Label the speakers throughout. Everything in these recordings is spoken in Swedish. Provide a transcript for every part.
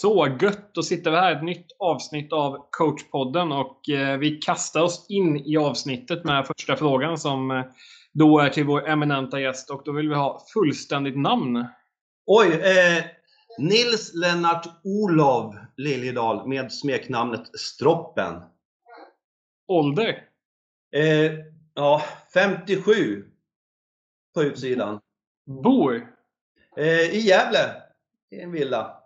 Speaker 1: Så gött! Då sitter vi här ett nytt avsnitt av coachpodden och eh, vi kastar oss in i avsnittet med första frågan som eh, då är till vår eminenta gäst och då vill vi ha fullständigt namn.
Speaker 2: Oj! Eh, Nils Lennart Olov Liljedahl med smeknamnet Stroppen.
Speaker 1: Ålder?
Speaker 2: Eh, ja, 57 på utsidan.
Speaker 1: Bor?
Speaker 2: Eh, I Gävle, i en villa.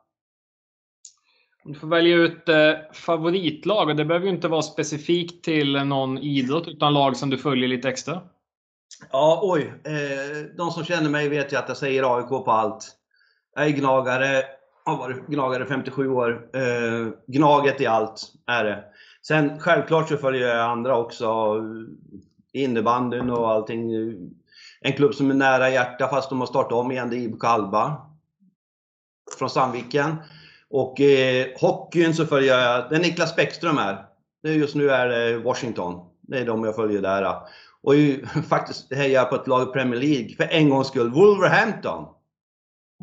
Speaker 1: Du får välja ut eh, favoritlag och det behöver ju inte vara specifikt till någon idrott utan lag som du följer lite extra.
Speaker 2: Ja, oj. Eh, de som känner mig vet ju att jag säger AIK på allt. Jag är gnagare, har varit gnagare 57 år. Eh, gnaget i allt är det. Sen självklart så följer jag andra också. Innebandyn och allting. En klubb som är nära hjärta fast de har startat om igen, det är IBK Alba. Från Sandviken. Och eh, hockeyn så följer jag, det är Niklas Bäckström här. Just nu är det Washington. Det är de jag följer där. Och ju, faktiskt hejar jag på ett lag i Premier League för en gångs skull. Wolverhampton.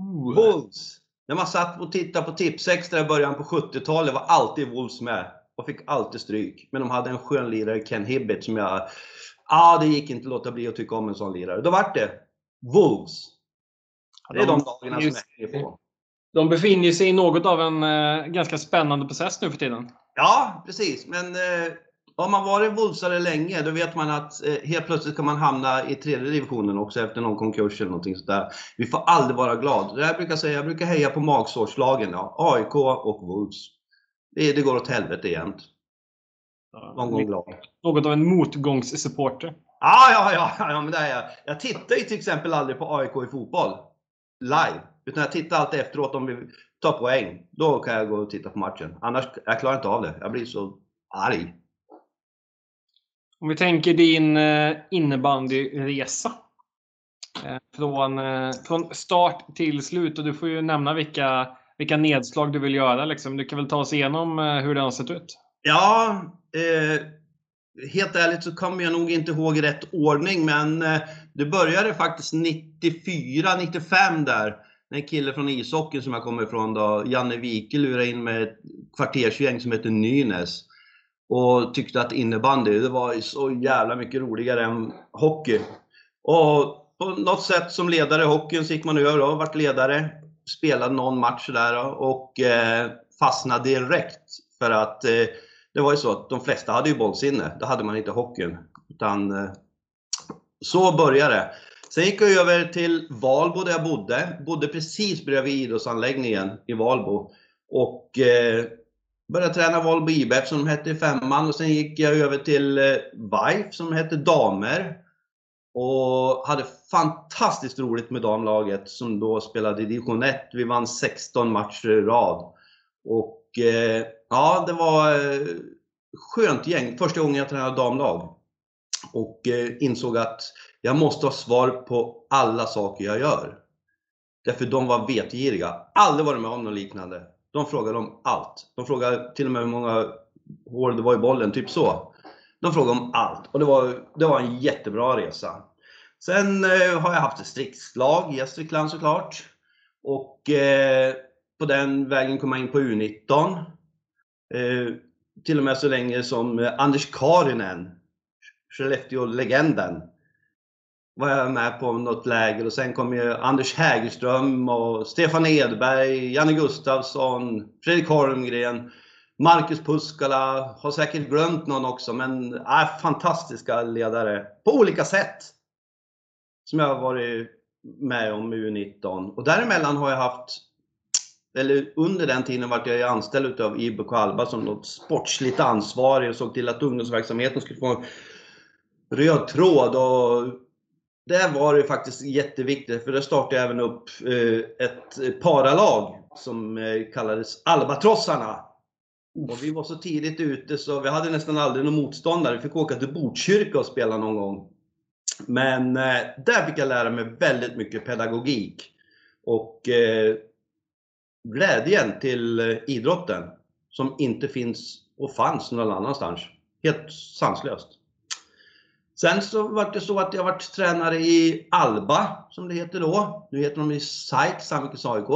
Speaker 1: Ooh.
Speaker 2: Wolves. När man satt och tittade på Tipsextra i början på 70-talet var alltid Wolves med. Och fick alltid stryk. Men de hade en skön lirare, Ken Hibbert, som jag... Ja, ah, det gick inte att låta bli att tycka om en sån lirare. Då vart det Wolves. Det är de dagarna som jag hänger på.
Speaker 1: De befinner sig i något av en eh, ganska spännande process nu för tiden.
Speaker 2: Ja, precis. Men eh, har man varit Wolvesare länge, då vet man att eh, helt plötsligt kan man hamna i tredje divisionen också efter någon konkurs eller någonting sådär. Vi får aldrig vara glad. Det jag brukar säga, jag brukar heja på magsårslagen. Ja. AIK och Wolves. Det, det går åt helvete jämt. Någon gång glad.
Speaker 1: Något av en motgångssupporter.
Speaker 2: Ja, ja, ja, ja, men det är jag. Jag tittar ju till exempel aldrig på AIK i fotboll. Live. Utan jag tittar alltid efteråt om vi tar poäng. Då kan jag gå och titta på matchen. Annars jag klarar inte av det. Jag blir så arg.
Speaker 1: Om vi tänker din eh, innebandyresa. Eh, från, eh, från start till slut. Och du får ju nämna vilka, vilka nedslag du vill göra. Liksom. Du kan väl ta oss igenom hur det har sett ut?
Speaker 2: Ja, eh, helt ärligt så kommer jag nog inte ihåg rätt ordning. Men eh, det började faktiskt 94, 95 där. En kille från ishockeyn som jag kommer ifrån då, Janne Wike, lurade in med ett kvartersgäng som heter Nynäs och tyckte att innebandy, det var så jävla mycket roligare än hockey. Och på något sätt som ledare i hockeyn så gick man över och vart ledare. Spelade någon match där och eh, fastnade direkt. För att eh, det var ju så att de flesta hade ju bollsinne. Det hade man inte i hockeyn. Utan, eh, så började det. Sen gick jag över till Valbo där jag bodde. Bodde precis bredvid idrottsanläggningen i Valbo. Och eh, började träna Valbo IBF som de hette i femman och sen gick jag över till eh, VIF som hette damer. Och hade fantastiskt roligt med damlaget som då spelade i division 1. Vi vann 16 matcher i rad. Och eh, ja, det var eh, skönt gäng. Första gången jag tränade damlag. Och eh, insåg att jag måste ha svar på alla saker jag gör. Därför de var vetgiriga. Aldrig varit med om något liknande. De frågade om allt. De frågade till och med hur många hål det var i bollen, typ så. De frågade om allt och det var, det var en jättebra resa. Sen eh, har jag haft ett striktslag i Gästrikland såklart. Och eh, på den vägen kom jag in på U19. Eh, till och med så länge som eh, Anders Karinen, Skellefteå-legenden, var jag med på något läger. Och sen kom ju Anders Hägerström och Stefan Edberg, Janne Gustafsson, Fredrik Holmgren, Marcus Puskala, har säkert glömt någon också men äh, fantastiska ledare. På olika sätt. Som jag har varit med om i U19 och däremellan har jag haft eller under den tiden vart jag anställd utav IBK Alba som något sportsligt ansvarig och såg till att ungdomsverksamheten skulle få röd tråd och där var det faktiskt jätteviktigt för där startade jag även upp eh, ett paralag som eh, kallades Albatrossarna. Och vi var så tidigt ute så vi hade nästan aldrig någon motståndare. Vi fick åka till Botkyrka och spela någon gång. Men eh, där fick jag lära mig väldigt mycket pedagogik. Och glädjen till idrotten som inte finns och fanns någon annanstans. Helt sanslöst. Sen så var det så att jag varit tränare i Alba, som det heter då. Nu heter de i SAIK, Sandvikens AIK.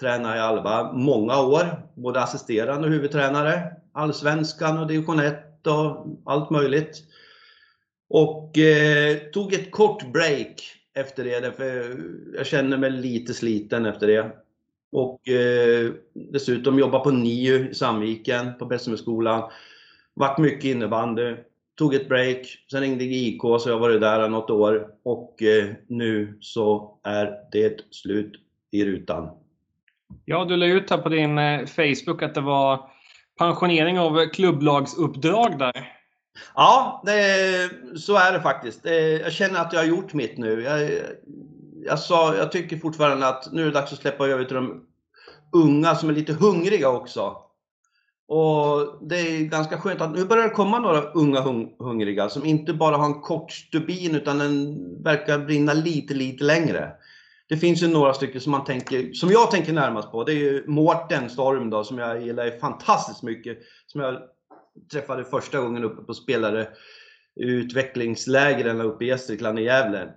Speaker 2: tränade i Alba många år, både assisterande och huvudtränare. Allsvenskan och division 1 och allt möjligt. Och eh, tog ett kort break efter det, för jag känner mig lite sliten efter det. Och eh, dessutom jobba på NIU i Sandviken, på Bessemerskolan. Vart mycket innebandy. Tog ett break, sen ringde IK så jag har varit där något år. Och eh, nu så är det slut i rutan.
Speaker 1: Ja, du la ut här på din eh, Facebook att det var pensionering av klubblagsuppdrag där.
Speaker 2: Ja, det, så är det faktiskt. Jag känner att jag har gjort mitt nu. Jag, jag, sa, jag tycker fortfarande att nu är det dags att släppa över till de unga som är lite hungriga också. Och det är ganska skönt att nu börjar det komma några unga hung hungriga som inte bara har en kort stubin utan den verkar brinna lite, lite längre. Det finns ju några stycken som man tänker, som jag tänker närmast på. Det är ju Mårten Storm då, som jag gillar fantastiskt mycket. Som jag träffade första gången uppe på spelare utvecklingslägren uppe i Gästrikland i Gävle.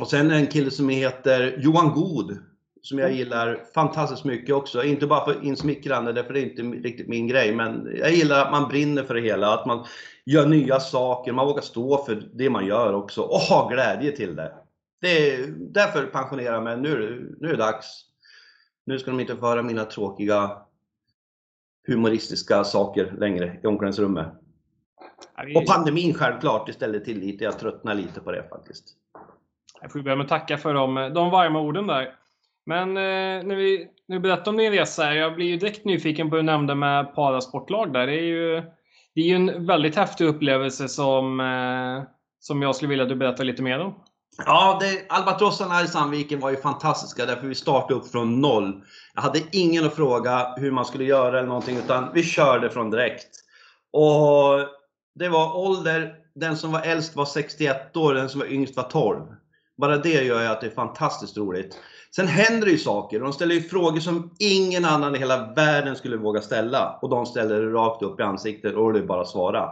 Speaker 2: Och sen en kille som heter Johan God som jag gillar fantastiskt mycket också. Inte bara för insmickrande, därför det är inte riktigt min grej, men jag gillar att man brinner för det hela, att man gör nya saker, man vågar stå för det man gör också och ha glädje till det. det är, därför pensionerar jag mig. Nu, nu är det dags. Nu ska de inte få höra mina tråkiga humoristiska saker längre i omklädningsrummet. Och pandemin självklart, det ställde till lite. Jag tröttnar lite på det faktiskt.
Speaker 1: Jag får börja med att tacka för de, de varma orden där. Men eh, när, vi, när vi berättar om din resa här, jag blir ju direkt nyfiken på hur du nämnde med parasportlag där. Det är ju, det är ju en väldigt häftig upplevelse som, eh, som jag skulle vilja att du berättar lite mer om.
Speaker 2: Ja, det, albatrossarna i Sandviken var ju fantastiska därför vi startade upp från noll. Jag hade ingen att fråga hur man skulle göra eller någonting utan vi körde från direkt. Och det var ålder, den som var äldst var 61 år, den som var yngst var 12. Bara det gör ju att det är fantastiskt roligt. Sen händer det ju saker. De ställer ju frågor som ingen annan i hela världen skulle våga ställa. Och de ställer det rakt upp i ansiktet och det är bara att svara.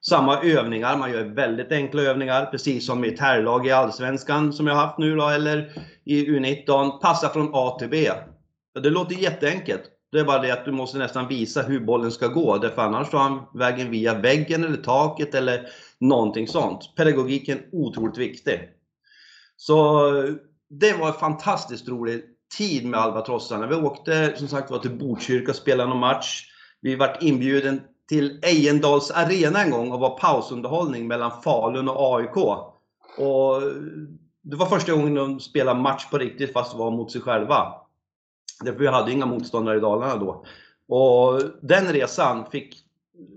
Speaker 2: Samma övningar, man gör väldigt enkla övningar, precis som i ett herrlag i Allsvenskan som jag haft nu då, eller i U19. Passa från A till B. Det låter jätteenkelt. Det är bara det att du måste nästan visa hur bollen ska gå, därför annars tar han vägen via väggen eller taket eller någonting sånt. Pedagogiken är otroligt viktig. Så det var en fantastiskt rolig tid med albatrossarna. Vi åkte som sagt var till Botkyrka och spelade någon match. Vi vart inbjuden till Ejendals arena en gång och var pausunderhållning mellan Falun och AIK. Och det var första gången de spelade match på riktigt fast det var mot sig själva. Därför vi hade inga motståndare i Dalarna då. Och den resan fick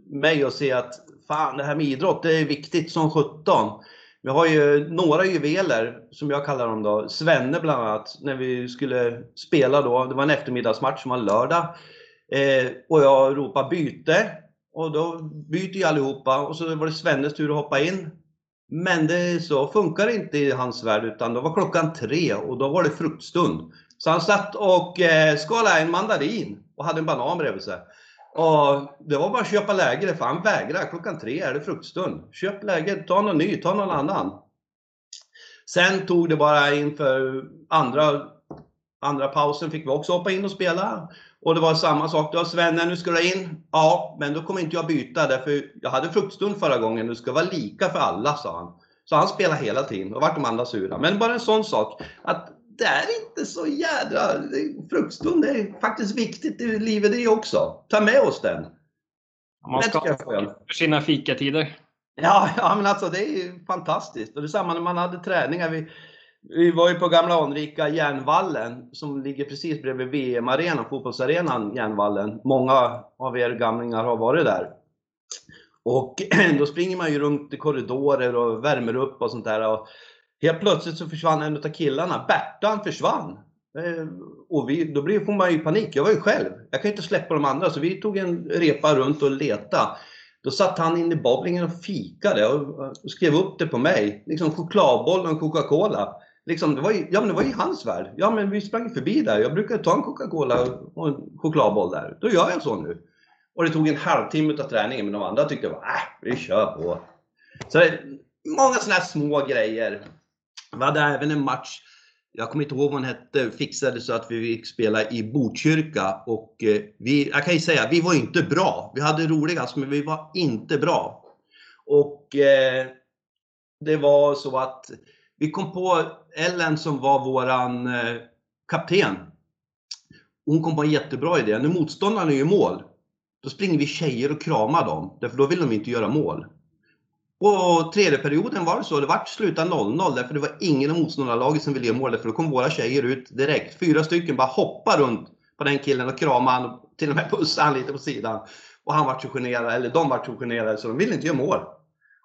Speaker 2: mig att se att fan, det här med idrott, det är viktigt som 17. Vi har ju några juveler, som jag kallar dem då. Svenne bland annat, när vi skulle spela då. Det var en eftermiddagsmatch som var lördag. Eh, och jag ropade byte. Och då byter ju allihopa och så var det Svennes tur att hoppa in. Men det, så funkar det inte i hans värld utan då var klockan tre och då var det fruktstund. Så han satt och eh, skalade en mandarin och hade en banan bredvid sig. Ja, det var bara att köpa läger, för han vägrade. Klockan tre är det fruktstund. Köp läger, ta någon ny, ta någon annan. Sen tog det bara inför andra, andra pausen fick vi också hoppa in och spela. Och det var samma sak då. Svenne, nu ska du in. Ja, men då kommer inte jag byta därför jag hade fruktstund förra gången. Det ska vara lika för alla, sa han. Så han spelade hela tiden och vart de andra sura. Men bara en sån sak. Att det är inte så jädra... Fruktstund är faktiskt viktigt i livet det också. Ta med oss den.
Speaker 1: Man ska ha för sina fikatider.
Speaker 2: Ja, ja, men alltså det är ju fantastiskt. Och det samma när man hade träningar. Vi, vi var ju på gamla anrika Järnvallen som ligger precis bredvid VM-arenan, fotbollsarenan Järnvallen. Många av er gamlingar har varit där. Och då springer man ju runt i korridorer och värmer upp och sånt där. Och Helt plötsligt så försvann en av killarna. Bertan försvann. Eh, och vi, då får man ju panik. Jag var ju själv. Jag kan inte släppa de andra. Så vi tog en repa runt och letade. Då satt han inne i bowlingen och fikade och skrev upp det på mig. Liksom chokladboll och en Coca-Cola. Liksom, det, var ju, ja, men det var ju hans värld. Ja, men vi sprang förbi där. Jag brukar ta en Coca-Cola och en chokladboll där. Då gör jag så nu. Och det tog en halvtimme av träningen, men de andra tyckte att äh, vi kör på. Så det, många sådana här små grejer. Vi hade även en match jag kommer inte ihåg vad den hette, fixade så att vi fick spela i Botkyrka. Och eh, vi, jag kan ju säga, vi var inte bra. Vi hade roligast, men vi var inte bra. Och eh, det var så att vi kom på Ellen som var våran eh, kapten. Hon kom på en jättebra idé. När motståndaren är i mål, då springer vi tjejer och kramar dem. Därför då vill de inte göra mål. Och tredje perioden var det så. Det vart sluta 0-0 därför det var ingen av motståndarlaget som ville göra mål. Därför då kom våra tjejer ut direkt. Fyra stycken bara hoppade runt på den killen och kramade han och till och med pussade han lite på sidan. Och han vart så generad, eller de vart så generade så de ville inte göra mål.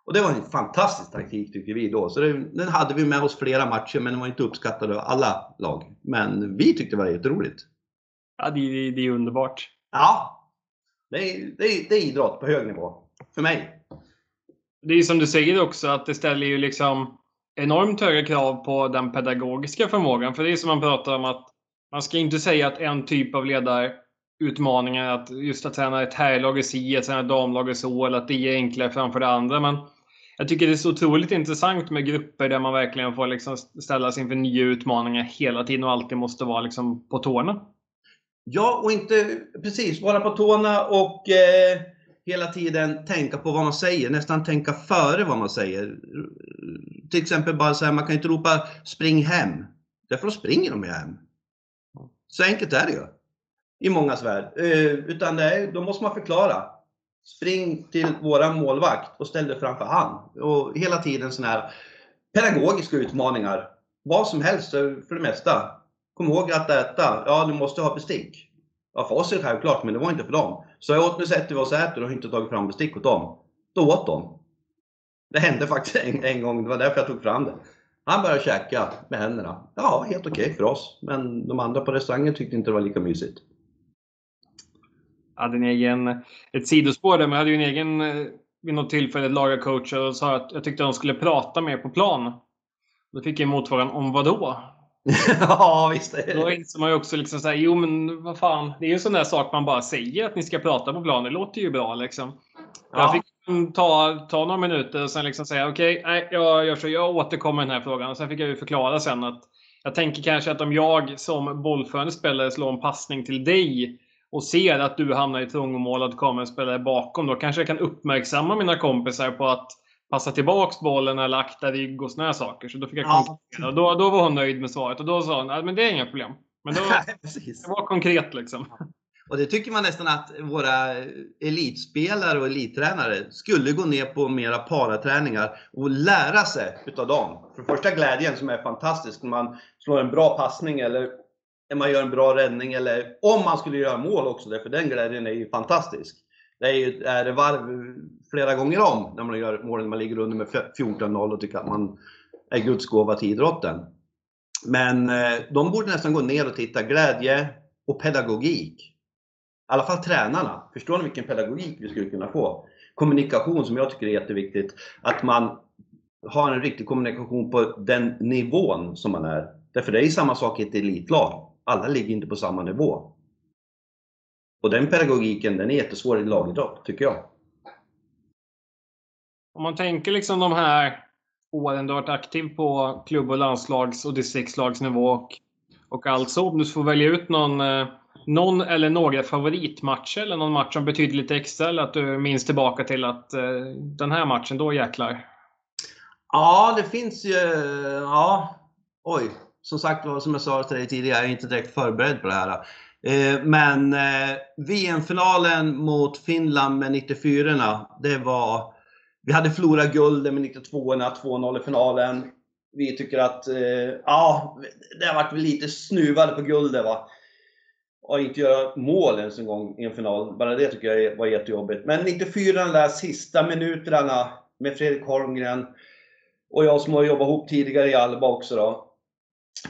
Speaker 2: Och det var en fantastisk taktik tycker vi då. Så det, den hade vi med oss flera matcher men den var inte uppskattad av alla lag. Men vi tyckte det var jätteroligt.
Speaker 1: Ja, det, det, det är underbart.
Speaker 2: Ja, det det, det är idrott på hög nivå. För mig.
Speaker 1: Det är som du säger också att det ställer ju liksom enormt höga krav på den pedagogiska förmågan. För det är som man pratar om att man ska inte säga att en typ av ledarutmaningar, att just att träna ett herrlag är si, att träna ett damlag är så, eller att det är enklare framför det andra. Men jag tycker det är så otroligt intressant med grupper där man verkligen får liksom ställas inför nya utmaningar hela tiden och alltid måste vara liksom på tårna.
Speaker 2: Ja, och inte precis vara på tårna och eh, hela tiden tänka på vad man säger, nästan tänka före vad man säger. Till exempel bara säga, man kan inte ropa spring hem. Därför då springer de ju hem. Så enkelt är det ju. I mångas värld. Eh, utan det är, då måste man förklara. Spring till våran målvakt och ställ dig framför han. Och hela tiden sådana här pedagogiska utmaningar. Vad som helst eh, för det mesta. Kom ihåg att äta. Ja, du måste ha bestick. Ja, för oss är det självklart, men det var inte för dem. Så jag åt, nu sätter vi oss och äter och har inte tagit fram bestick åt dem. Då åt de. Det hände faktiskt en, en gång, det var därför jag tog fram det. Han började käka med händerna. Ja, helt okej okay för oss. Men de andra på restaurangen tyckte inte det var lika mysigt.
Speaker 1: Jag hade en egen, ett sidospår där, men jag hade ju en egen eh, vid något tillfälle lagarcoach och sa att jag tyckte de skulle prata mer på plan. Då fick jag motfrågan om vad då?
Speaker 2: ja, visst.
Speaker 1: Då inser man ju också liksom såhär, jo men vad fan. Det är ju en sån där sak man bara säger att ni ska prata på plan. Det låter ju bra liksom. Ja. Jag fick ta, ta några minuter och sen liksom säga okej, okay, jag gör så. Jag återkommer i den här frågan. Och sen fick jag ju förklara sen att jag tänker kanske att om jag som bollförande spelare slår en passning till dig och ser att du hamnar i trångmål och att det kommer en spelare bakom, då kanske jag kan uppmärksamma mina kompisar på att passa tillbaks bollen eller akta rygg och såna saker. Så då fick jag ja. och då, då var hon nöjd med svaret och då sa hon men det är inga problem. Men då, det var konkret liksom.
Speaker 2: Och det tycker man nästan att våra elitspelare och elittränare skulle gå ner på mera paraträningar och lära sig utav dem. För första glädjen som är fantastisk när man slår en bra passning eller när man gör en bra räddning eller om man skulle göra mål också, för den glädjen är ju fantastisk. Det är ju är det varv flera gånger om när man gör mål när man ligger under med 14-0 och tycker att man är Guds gåva till idrotten. Men eh, de borde nästan gå ner och titta glädje och pedagogik. I alla fall tränarna. Förstår ni vilken pedagogik vi skulle kunna få? Kommunikation som jag tycker är jätteviktigt. Att man har en riktig kommunikation på den nivån som man är. Därför det är samma sak i ett elitlag. Alla ligger inte på samma nivå. Och den pedagogiken, den är jättesvår i lagidrott, tycker jag.
Speaker 1: Om man tänker liksom de här åren du har varit aktiv på klubb och landslags och distriktslagsnivå och, och alltså om du får välja ut någon, eh, någon eller några favoritmatcher eller någon match som betyder lite extra eller att du minns tillbaka till att eh, den här matchen, då jäklar.
Speaker 2: Ja, det finns ju, ja, oj. Som sagt som jag sa till dig tidigare, jag är inte direkt förberedd på det här. Eh, men VM-finalen mot Finland med 94 det var... Vi hade förlorat guldet med 92orna, 2-0 i finalen. Vi tycker att, eh, ja, det har varit lite snuvade på guldet va. Och inte göra mål ens en gång i en final. Bara det tycker jag var jättejobbigt. Men 94, de där sista minuterna med Fredrik Holmgren och jag som har jobbat ihop tidigare i Alba också då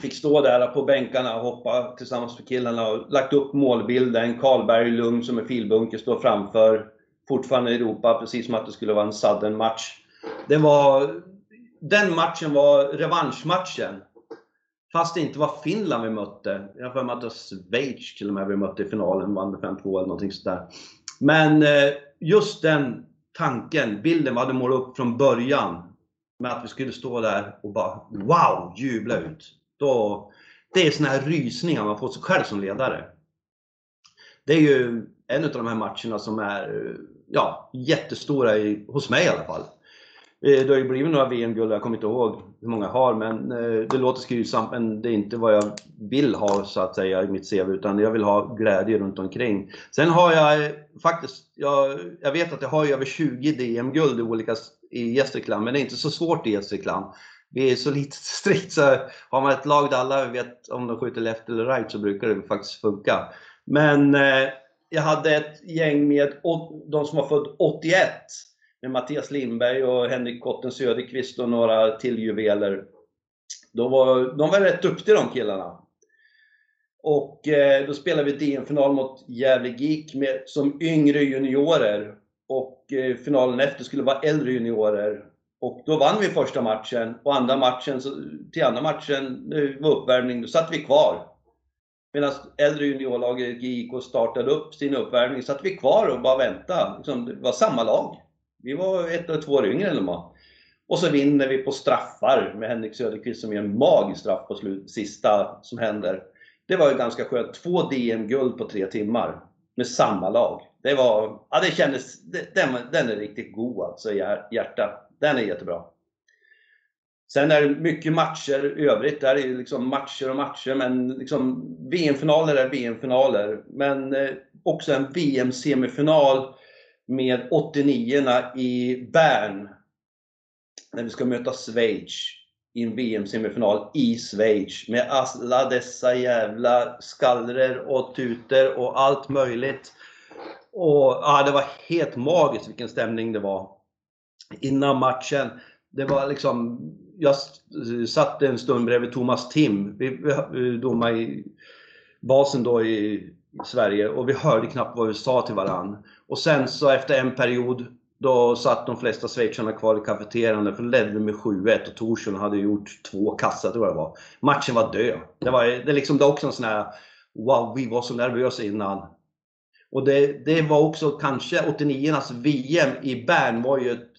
Speaker 2: fick stå där på bänkarna och hoppa tillsammans med killarna och lagt upp målbilden. Karlberg Lugn som är filbunker står framför. Fortfarande i Europa, precis som att det skulle vara en sudden match. Det var, den matchen var revanschmatchen. Fast det inte var Finland vi mötte. Jag har för mig att det var Schweiz till och med vi mötte i finalen, vann med 5-2 eller någonting sådär. Men eh, just den tanken, bilden vi hade målat upp från början med att vi skulle stå där och bara wow, jubla ut. Då, det är såna här rysningar man får sig själv som ledare. Det är ju en av de här matcherna som är eh, ja, jättestora i, hos mig i alla fall. Eh, det har ju blivit några VM-guld, jag kommer inte ihåg hur många jag har, men eh, det låter skrytsamt men det är inte vad jag vill ha så att säga i mitt CV, utan jag vill ha glädje runt omkring. Sen har jag eh, faktiskt, jag, jag vet att jag har över 20 DM-guld i olika i Gästrikland, men det är inte så svårt i Gästrikland. Vi är så lite strikt så har man ett lag där alla vet om de skjuter left eller right så brukar det faktiskt funka. Men eh, jag hade ett gäng med de som var född 81 med Mattias Lindberg och Henrik Kotten Söderqvist och några till juveler. De var, de var rätt duktiga de killarna. Och eh, då spelade vi DM-final mot Gävle GIK med, som yngre juniorer. Och eh, finalen efter skulle vara äldre juniorer. Och då vann vi första matchen och andra matchen, så, till andra matchen, det var uppvärmning, då satt vi kvar. Medan äldre juniorlaget GIK startade upp sin uppvärmning, satt vi kvar och bara väntade. Liksom, det var samma lag. Vi var ett eller två år yngre än de var. Och så vinner vi på straffar med Henrik Söderqvist som gör en magisk straff på slut, sista som händer. Det var ju ganska skönt. Två DM-guld på tre timmar med samma lag. Det var, ja det kändes, den, den är riktigt god alltså i hjärtat. Den är jättebra. Sen är det mycket matcher i övrigt. Där är det liksom matcher och matcher, men liksom VM-finaler är VM-finaler. Men eh, också en VM-semifinal med 89 i Bern. När vi ska möta Schweiz i en VM-semifinal i Schweiz med alla dessa jävla skallror och tuter och allt möjligt. Och ja, Det var helt magiskt vilken stämning det var innan matchen. Det var liksom, jag satt en stund bredvid Thomas Tim, vi, vi domade i basen då i Sverige och vi hörde knappt vad vi sa till varann. Och sen så efter en period då satt de flesta schweizarna kvar i kafeterian för ledde med 7-1 och Torsson hade gjort två kassar tror jag det var. Matchen var död. Det var det liksom, det också en sån här Wow, vi var så nervösa innan. Och det, det var också kanske 89-nas VM i Bern var ju ett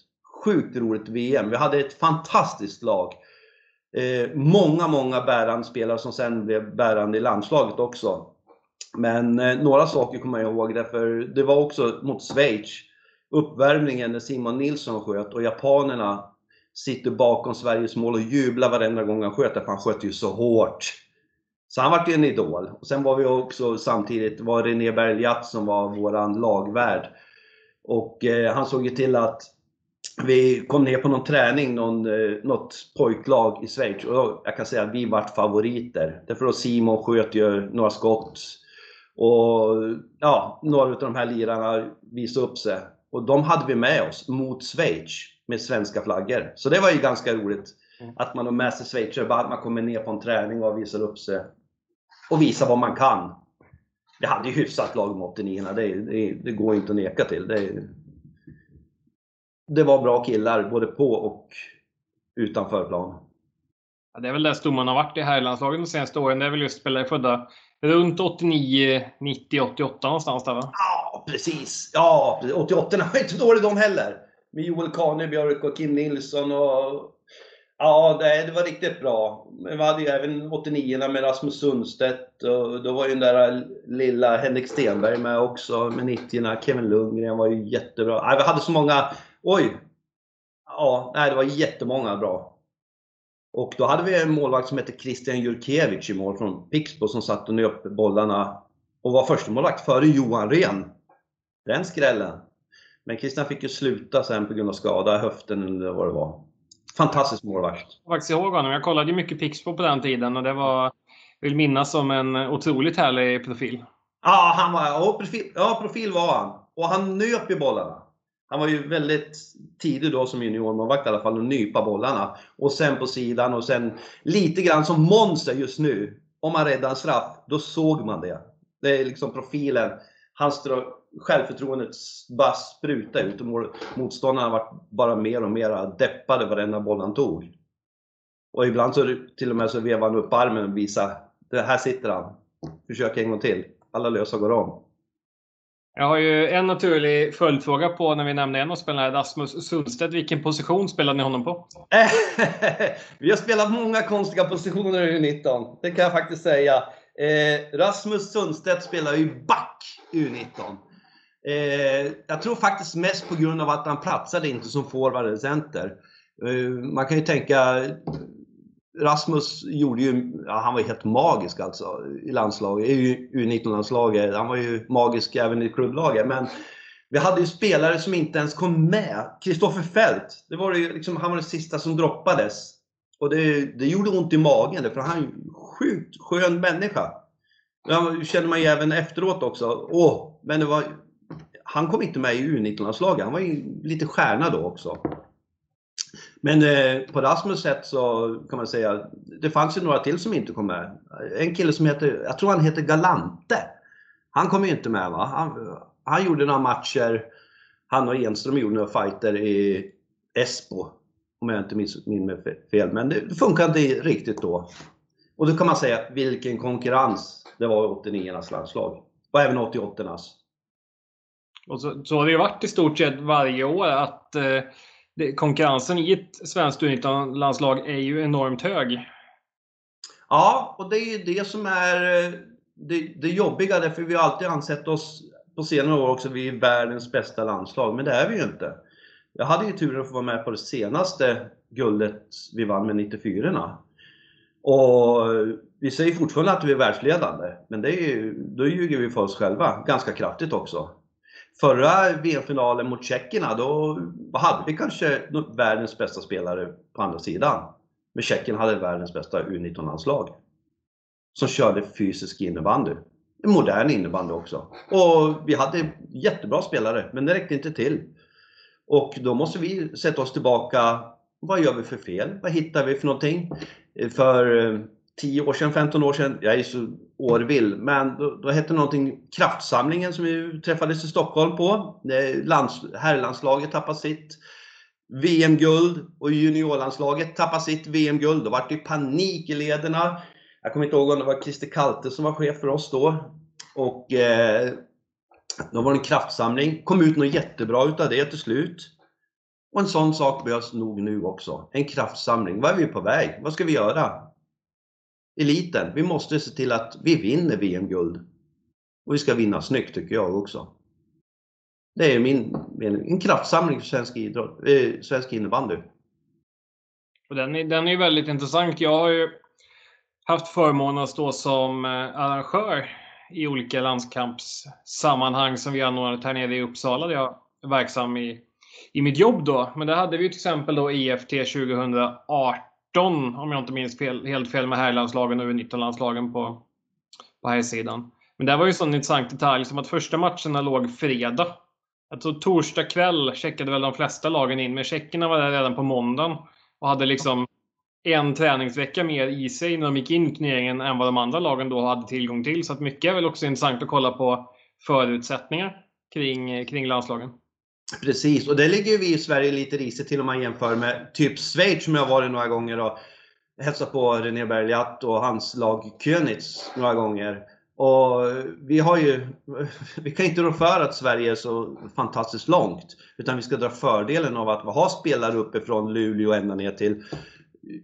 Speaker 2: sjukt roligt VM. Vi hade ett fantastiskt lag. Eh, många, många bärande spelare som sen blev bärande i landslaget också. Men eh, några saker kommer jag ihåg, därför det var också mot Schweiz, uppvärmningen när Simon Nilsson sköt och japanerna sitter bakom Sveriges mål och jublar varenda gång han sköt, för han sköt ju så hårt. Så han vart ju en idol. Och sen var vi också samtidigt, var René Bergliat som var våran lagvärd. Och eh, han såg ju till att vi kom ner på någon träning, någon, eh, något pojklag i Schweiz och jag kan säga att vi vart favoriter. Därför att Simon sköt ju några skott och ja, några av de här lirarna visade upp sig. Och de hade vi med oss mot Schweiz med svenska flaggor. Så det var ju ganska roligt. Mm. Att man har med sig schweizare, bara att man kommer ner på en träning och visar upp sig. Och visar vad man kan. Vi hade ju hyfsat lag mot 89 det, det, det går inte att neka till. Det, det var bra killar både på och utanför plan.
Speaker 1: Ja, det är väl där stommen har varit i herrlandslaget de senaste åren. Det är väl just spelare födda runt 89, 90, 88 någonstans där va?
Speaker 2: Ja, precis. Ja, 88 var inte dåliga de heller. Med Joel Kanebjörk och Kim Nilsson och... Ja, det, det var riktigt bra. Men vi hade ju även 89 med Rasmus Sundstedt och då var ju den där lilla Henrik Stenberg med också med 90 Kevin Lundgren var ju jättebra. Nej, vi hade så många Oj! Ja, nej, det var jättemånga bra. Och då hade vi en målvakt som hette Christian Jurkevic i mål från Pixbo som satt och nöp bollarna och var första målvakt före Johan Ren. Den skrällen. Men Christian fick ju sluta sen på grund av skada, höften eller vad det var. Fantastisk målvakt.
Speaker 1: Jag faktiskt ihåg honom. Jag kollade ju mycket Pixbo på den tiden och det var, vill minnas som en otroligt härlig profil.
Speaker 2: Ja, han var, ja, profil, ja, profil var han. Och han nöp ju bollarna. Han var ju väldigt tidig då som juniormålvakt i alla fall, att nypa bollarna. Och sen på sidan och sen lite grann som monster just nu. Om man räddar en straff, då såg man det. Det är liksom profilen. Hans självförtroendet bara spruta ut och motståndarna var bara mer och mer deppade varenda boll han tog. Och ibland så till och med så vevade han upp armen och visade, det här sitter han. Försök en gång till. Alla lösa går om.
Speaker 1: Jag har ju en naturlig följdfråga på när vi nämner en av spelarna, Rasmus Sundstedt. Vilken position spelade ni honom på?
Speaker 2: vi har spelat många konstiga positioner i U19. Det kan jag faktiskt säga. Eh, Rasmus Sundstedt spelar ju back i U19. Eh, jag tror faktiskt mest på grund av att han platsade inte som forward eller center. Eh, man kan ju tänka Rasmus gjorde ju, ja, han var helt magisk alltså i landslaget, i U19-landslaget. Han var ju magisk även i klubblaget. Men vi hade ju spelare som inte ens kom med. Kristoffer Fält, det var ju liksom, han var den sista som droppades. Och det, det gjorde ont i magen, för han är en sjukt skön människa. Det känner man ju även efteråt också. Åh, men det var, han kom inte med i U19-landslaget. Han var ju lite stjärna då också. Men eh, på Rasmus sätt så kan man säga, det fanns ju några till som inte kom med. En kille som heter, jag tror han heter Galante. Han kom ju inte med va. Han, han gjorde några matcher, han och Enström gjorde några fighter i Esbo. Om jag inte minns mig fel. Men det funkade inte riktigt då. Och då kan man säga vilken konkurrens det var i 89-ornas landslag. Och även 88-ornas.
Speaker 1: Och så, så har det ju varit i stort sett varje år att eh, det, konkurrensen i ett svenskt U19-landslag är ju enormt hög.
Speaker 2: Ja, och det är ju det som är eh, det, det jobbiga, därför vi har alltid ansett oss på senare år också, vi är världens bästa landslag, men det är vi ju inte. Jag hade ju turen att få vara med på det senaste guldet vi vann med 94 Och eh, vi säger fortfarande att vi är världsledande, men det är ju, då ljuger vi för oss själva ganska kraftigt också. Förra VM-finalen mot tjeckerna, då hade vi kanske världens bästa spelare på andra sidan. Men Tjeckien hade världens bästa U19-landslag. Som körde fysisk innebandy. Modern innebandy också. Och vi hade jättebra spelare, men det räckte inte till. Och då måste vi sätta oss tillbaka. Vad gör vi för fel? Vad hittar vi för någonting? För eh, 10 år sedan, 15 år sedan, jag är så årvill, men då, då hette någonting Kraftsamlingen som vi träffades i Stockholm på. Lands, herrlandslaget tappade sitt VM-guld och juniorlandslaget tappade sitt VM-guld. Då var det panik i lederna. Jag kommer inte ihåg om det var Christer Kalte som var chef för oss då. Och eh, då var det en kraftsamling. Kom ut något jättebra utav det till slut. Och en sån sak behövs nog nu också. En kraftsamling. Vad är vi på väg? Vad ska vi göra? Eliten. Vi måste se till att vi vinner VM-guld. Och vi ska vinna snyggt tycker jag också. Det är min mening. En kraftsamling för svensk, idrott, eh, svensk innebandy.
Speaker 1: Och den, är, den är väldigt intressant. Jag har ju haft förmånen att stå som eh, arrangör i olika landskampssammanhang som vi anordnat här nere i Uppsala där jag är verksam i, i mitt jobb då. Men där hade vi till exempel då EFT 2018 18 om jag inte minns fel, helt fel med herrlandslagen och U19-landslagen på, på här sidan. Men det var ju en sån intressant detalj som att första matcherna låg fredag. Jag tror torsdag kväll checkade väl de flesta lagen in, men tjeckerna var där redan på måndagen och hade liksom en träningsvecka mer i sig när de gick in i turneringen än vad de andra lagen då hade tillgång till. Så att mycket är väl också intressant att kolla på förutsättningar kring, kring landslagen.
Speaker 2: Precis, och det ligger vi i Sverige lite risigt till om man jämför med typ Schweiz som jag varit några gånger och hälsat på René Bergliat och hans lag Könitz några gånger. Och vi har ju, vi kan inte rå för att Sverige är så fantastiskt långt. Utan vi ska dra fördelen av att ha spelare uppifrån Luleå ända ner till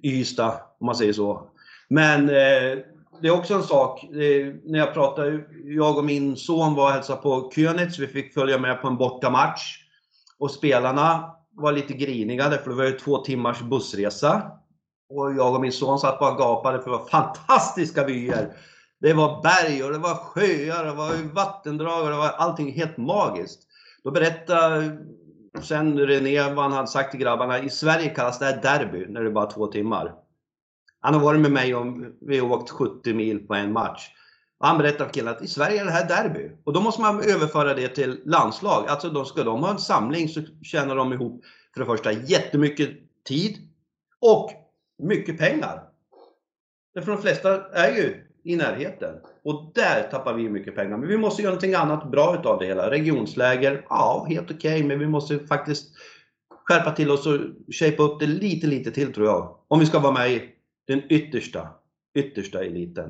Speaker 2: Ystad, om man säger så. Men eh, det är också en sak, eh, när jag pratade, jag och min son var och hälsade på Könitz, vi fick följa med på en bortamatch. Och spelarna var lite griniga för det var ju två timmars bussresa. Och jag och min son satt bara och gapade för det var fantastiska vyer. Det var berg och det var sjöar och det var vattendrag och det var allting helt magiskt. Då berättade sen René vad han hade sagt till grabbarna. I Sverige kallas det här derby när det är bara två timmar. Han har varit med mig om vi har åkt 70 mil på en match. Och han berättade för killarna att i Sverige är det här derby. Och då måste man överföra det till landslag. Alltså då ska de ha en samling så tjänar de ihop för det första jättemycket tid och mycket pengar. För de flesta är ju i närheten. Och där tappar vi mycket pengar. Men vi måste göra någonting annat bra utav det hela. Regionsläger, ja helt okej, okay, men vi måste faktiskt skärpa till oss och shapea upp det lite, lite till tror jag. Om vi ska vara med i den yttersta, yttersta eliten.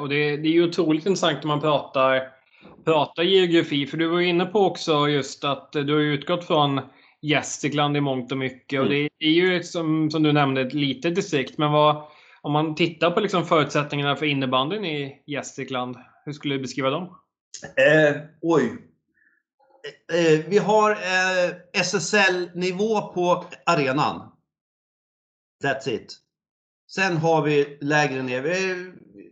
Speaker 1: Och det, det är ju otroligt intressant när man pratar prata geografi, för du var inne på också just att du har utgått från Gästrikland i mångt och mycket. Mm. Och det är ju som, som du nämnde ett litet distrikt. Men vad, om man tittar på liksom förutsättningarna för innebandyn i Gästrikland, hur skulle du beskriva dem?
Speaker 2: Eh, oj. Eh, eh vi har eh, SSL-nivå på arenan. That's it. Sen har vi lägre ner.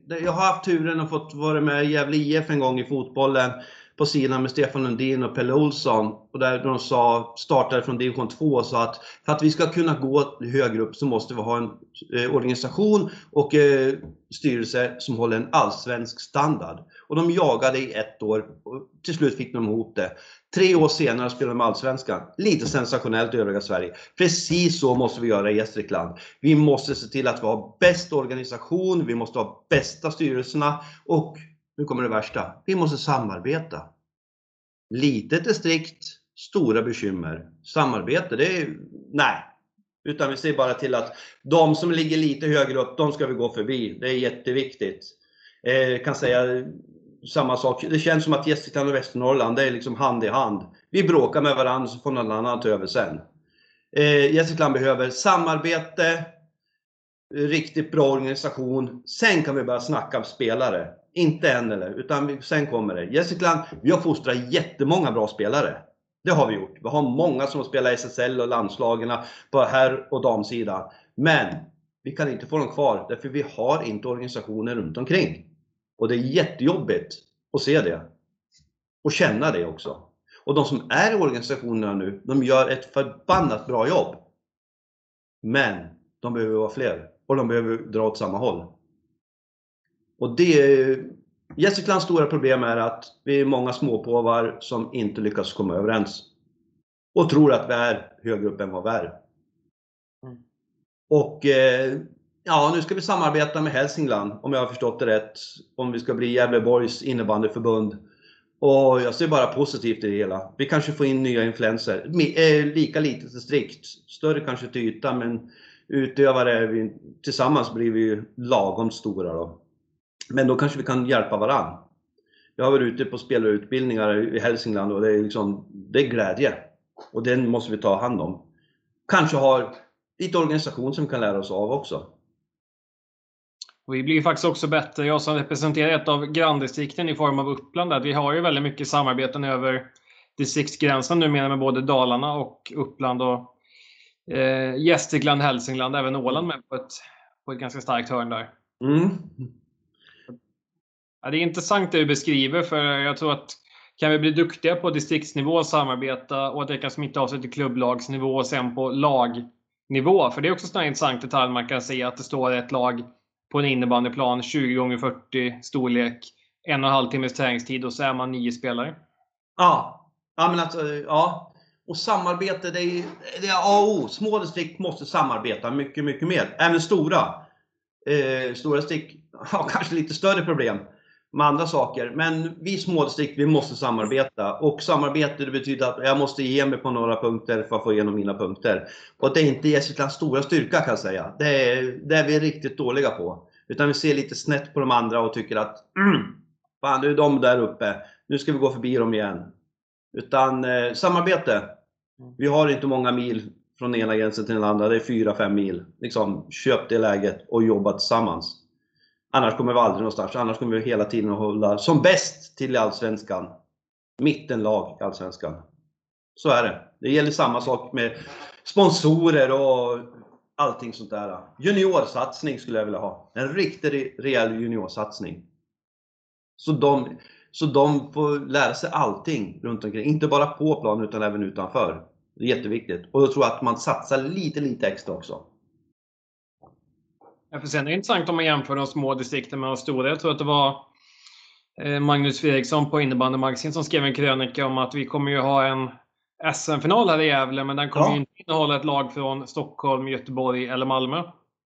Speaker 2: Jag har haft turen att fått vara med i Gävle IF en gång i fotbollen på sidan med Stefan Lundin och Pelle Olsson. Och där de sa, startade från division 2 och sa att för att vi ska kunna gå högre upp så måste vi ha en eh, organisation och eh, styrelse som håller en allsvensk standard. Och de jagade i ett år och till slut fick de ihop det. Tre år senare spelade de Allsvenskan. Lite sensationellt i övriga Sverige. Precis så måste vi göra i Gästrikland. Vi måste se till att vi har bäst organisation, vi måste ha bästa styrelserna och nu kommer det värsta. Vi måste samarbeta. Litet distrikt, stora bekymmer. Samarbete, det är nej. Utan vi ser bara till att de som ligger lite högre upp, de ska vi gå förbi. Det är jätteviktigt. Eh, kan säga samma sak. Det känns som att Gästrikland och Västernorrland, det är liksom hand i hand. Vi bråkar med varandra så får någon annan ta över sen. Eh, Gästrikland behöver samarbete, riktigt bra organisation. Sen kan vi börja snacka om spelare. Inte än eller, utan vi, sen kommer det. Gästrikland, vi har fostrat jättemånga bra spelare. Det har vi gjort. Vi har många som spelar SSL och landslagen på herr och damsidan. Men vi kan inte få dem kvar därför vi har inte organisationer runt omkring. Och det är jättejobbigt att se det. Och känna det också. Och de som är i organisationerna nu, de gör ett förbannat bra jobb. Men de behöver vara fler och de behöver dra åt samma håll. Och det Gästriklands stora problem är att vi är många småpåvar som inte lyckas komma överens. Och tror att vi är högre upp än vad vi är. Mm. Och eh, ja, nu ska vi samarbeta med Hälsingland om jag har förstått det rätt. Om vi ska bli Gävleborgs innebandyförbund. Och jag ser bara positivt i det hela. Vi kanske får in nya influenser. Eh, lika litet distrikt. Större kanske till ytan men utövare, vi, tillsammans blir vi ju lagom stora då. Men då kanske vi kan hjälpa varann. Jag har varit ute på spelarutbildningar i Hälsingland och det är, liksom, det är glädje. Och den måste vi ta hand om. Kanske har lite organisation som vi kan lära oss av också.
Speaker 1: Och vi blir faktiskt också bättre, jag som representerar ett av granndistrikten i form av Uppland, där vi har ju väldigt mycket samarbeten över distriktsgränsen numera med både Dalarna och Uppland och eh, Gästrikland, Hälsingland, även Åland med på ett, på ett ganska starkt hörn där. Mm. Ja, det är intressant det du beskriver, för jag tror att kan vi bli duktiga på distriktsnivå och samarbeta och att det kan smitta av sig till klubblagsnivå och sen på lagnivå. För det är också en intressant detalj man kan se att det står ett lag på en innebandyplan 20 x 40 storlek, en och en halv timmes träningstid och så är man nio spelare.
Speaker 2: Ja, ja men alltså, ja. Och samarbete, det är, det är A och O. Små distrikt måste samarbeta mycket, mycket mer. Även stora. Eh, stora distrikt har kanske lite större problem med andra saker. Men vi smådistrikt, vi måste samarbeta. Och samarbete det betyder att jag måste ge mig på några punkter för att få igenom mina punkter. Och det är inte Gästriklands stora styrka kan jag säga. Det är, det är vi riktigt dåliga på. Utan vi ser lite snett på de andra och tycker att mm, fan nu är de där uppe. Nu ska vi gå förbi dem igen. Utan eh, samarbete. Vi har inte många mil från ena gränsen till den andra. Det är 4-5 mil. Liksom, köp det läget och jobba tillsammans. Annars kommer vi aldrig någonstans. Annars kommer vi hela tiden att hålla som bäst till Allsvenskan. Mittenlag i Allsvenskan. Så är det. Det gäller samma sak med sponsorer och allting sånt där. Juniorsatsning skulle jag vilja ha. En riktig rejäl juniorsatsning. Så de, så de får lära sig allting runt omkring. Inte bara på plan utan även utanför. Det är jätteviktigt. Och då tror jag att man satsar lite, lite extra också.
Speaker 1: Ja, för sen är det intressant om man jämför de små distrikten med de stora. Jag tror att det var eh, Magnus Fredriksson på Innebandy Magasin som skrev en krönika om att vi kommer ju ha en SM-final här i Gävle, men den kommer ja. inte innehålla ett lag från Stockholm, Göteborg eller Malmö.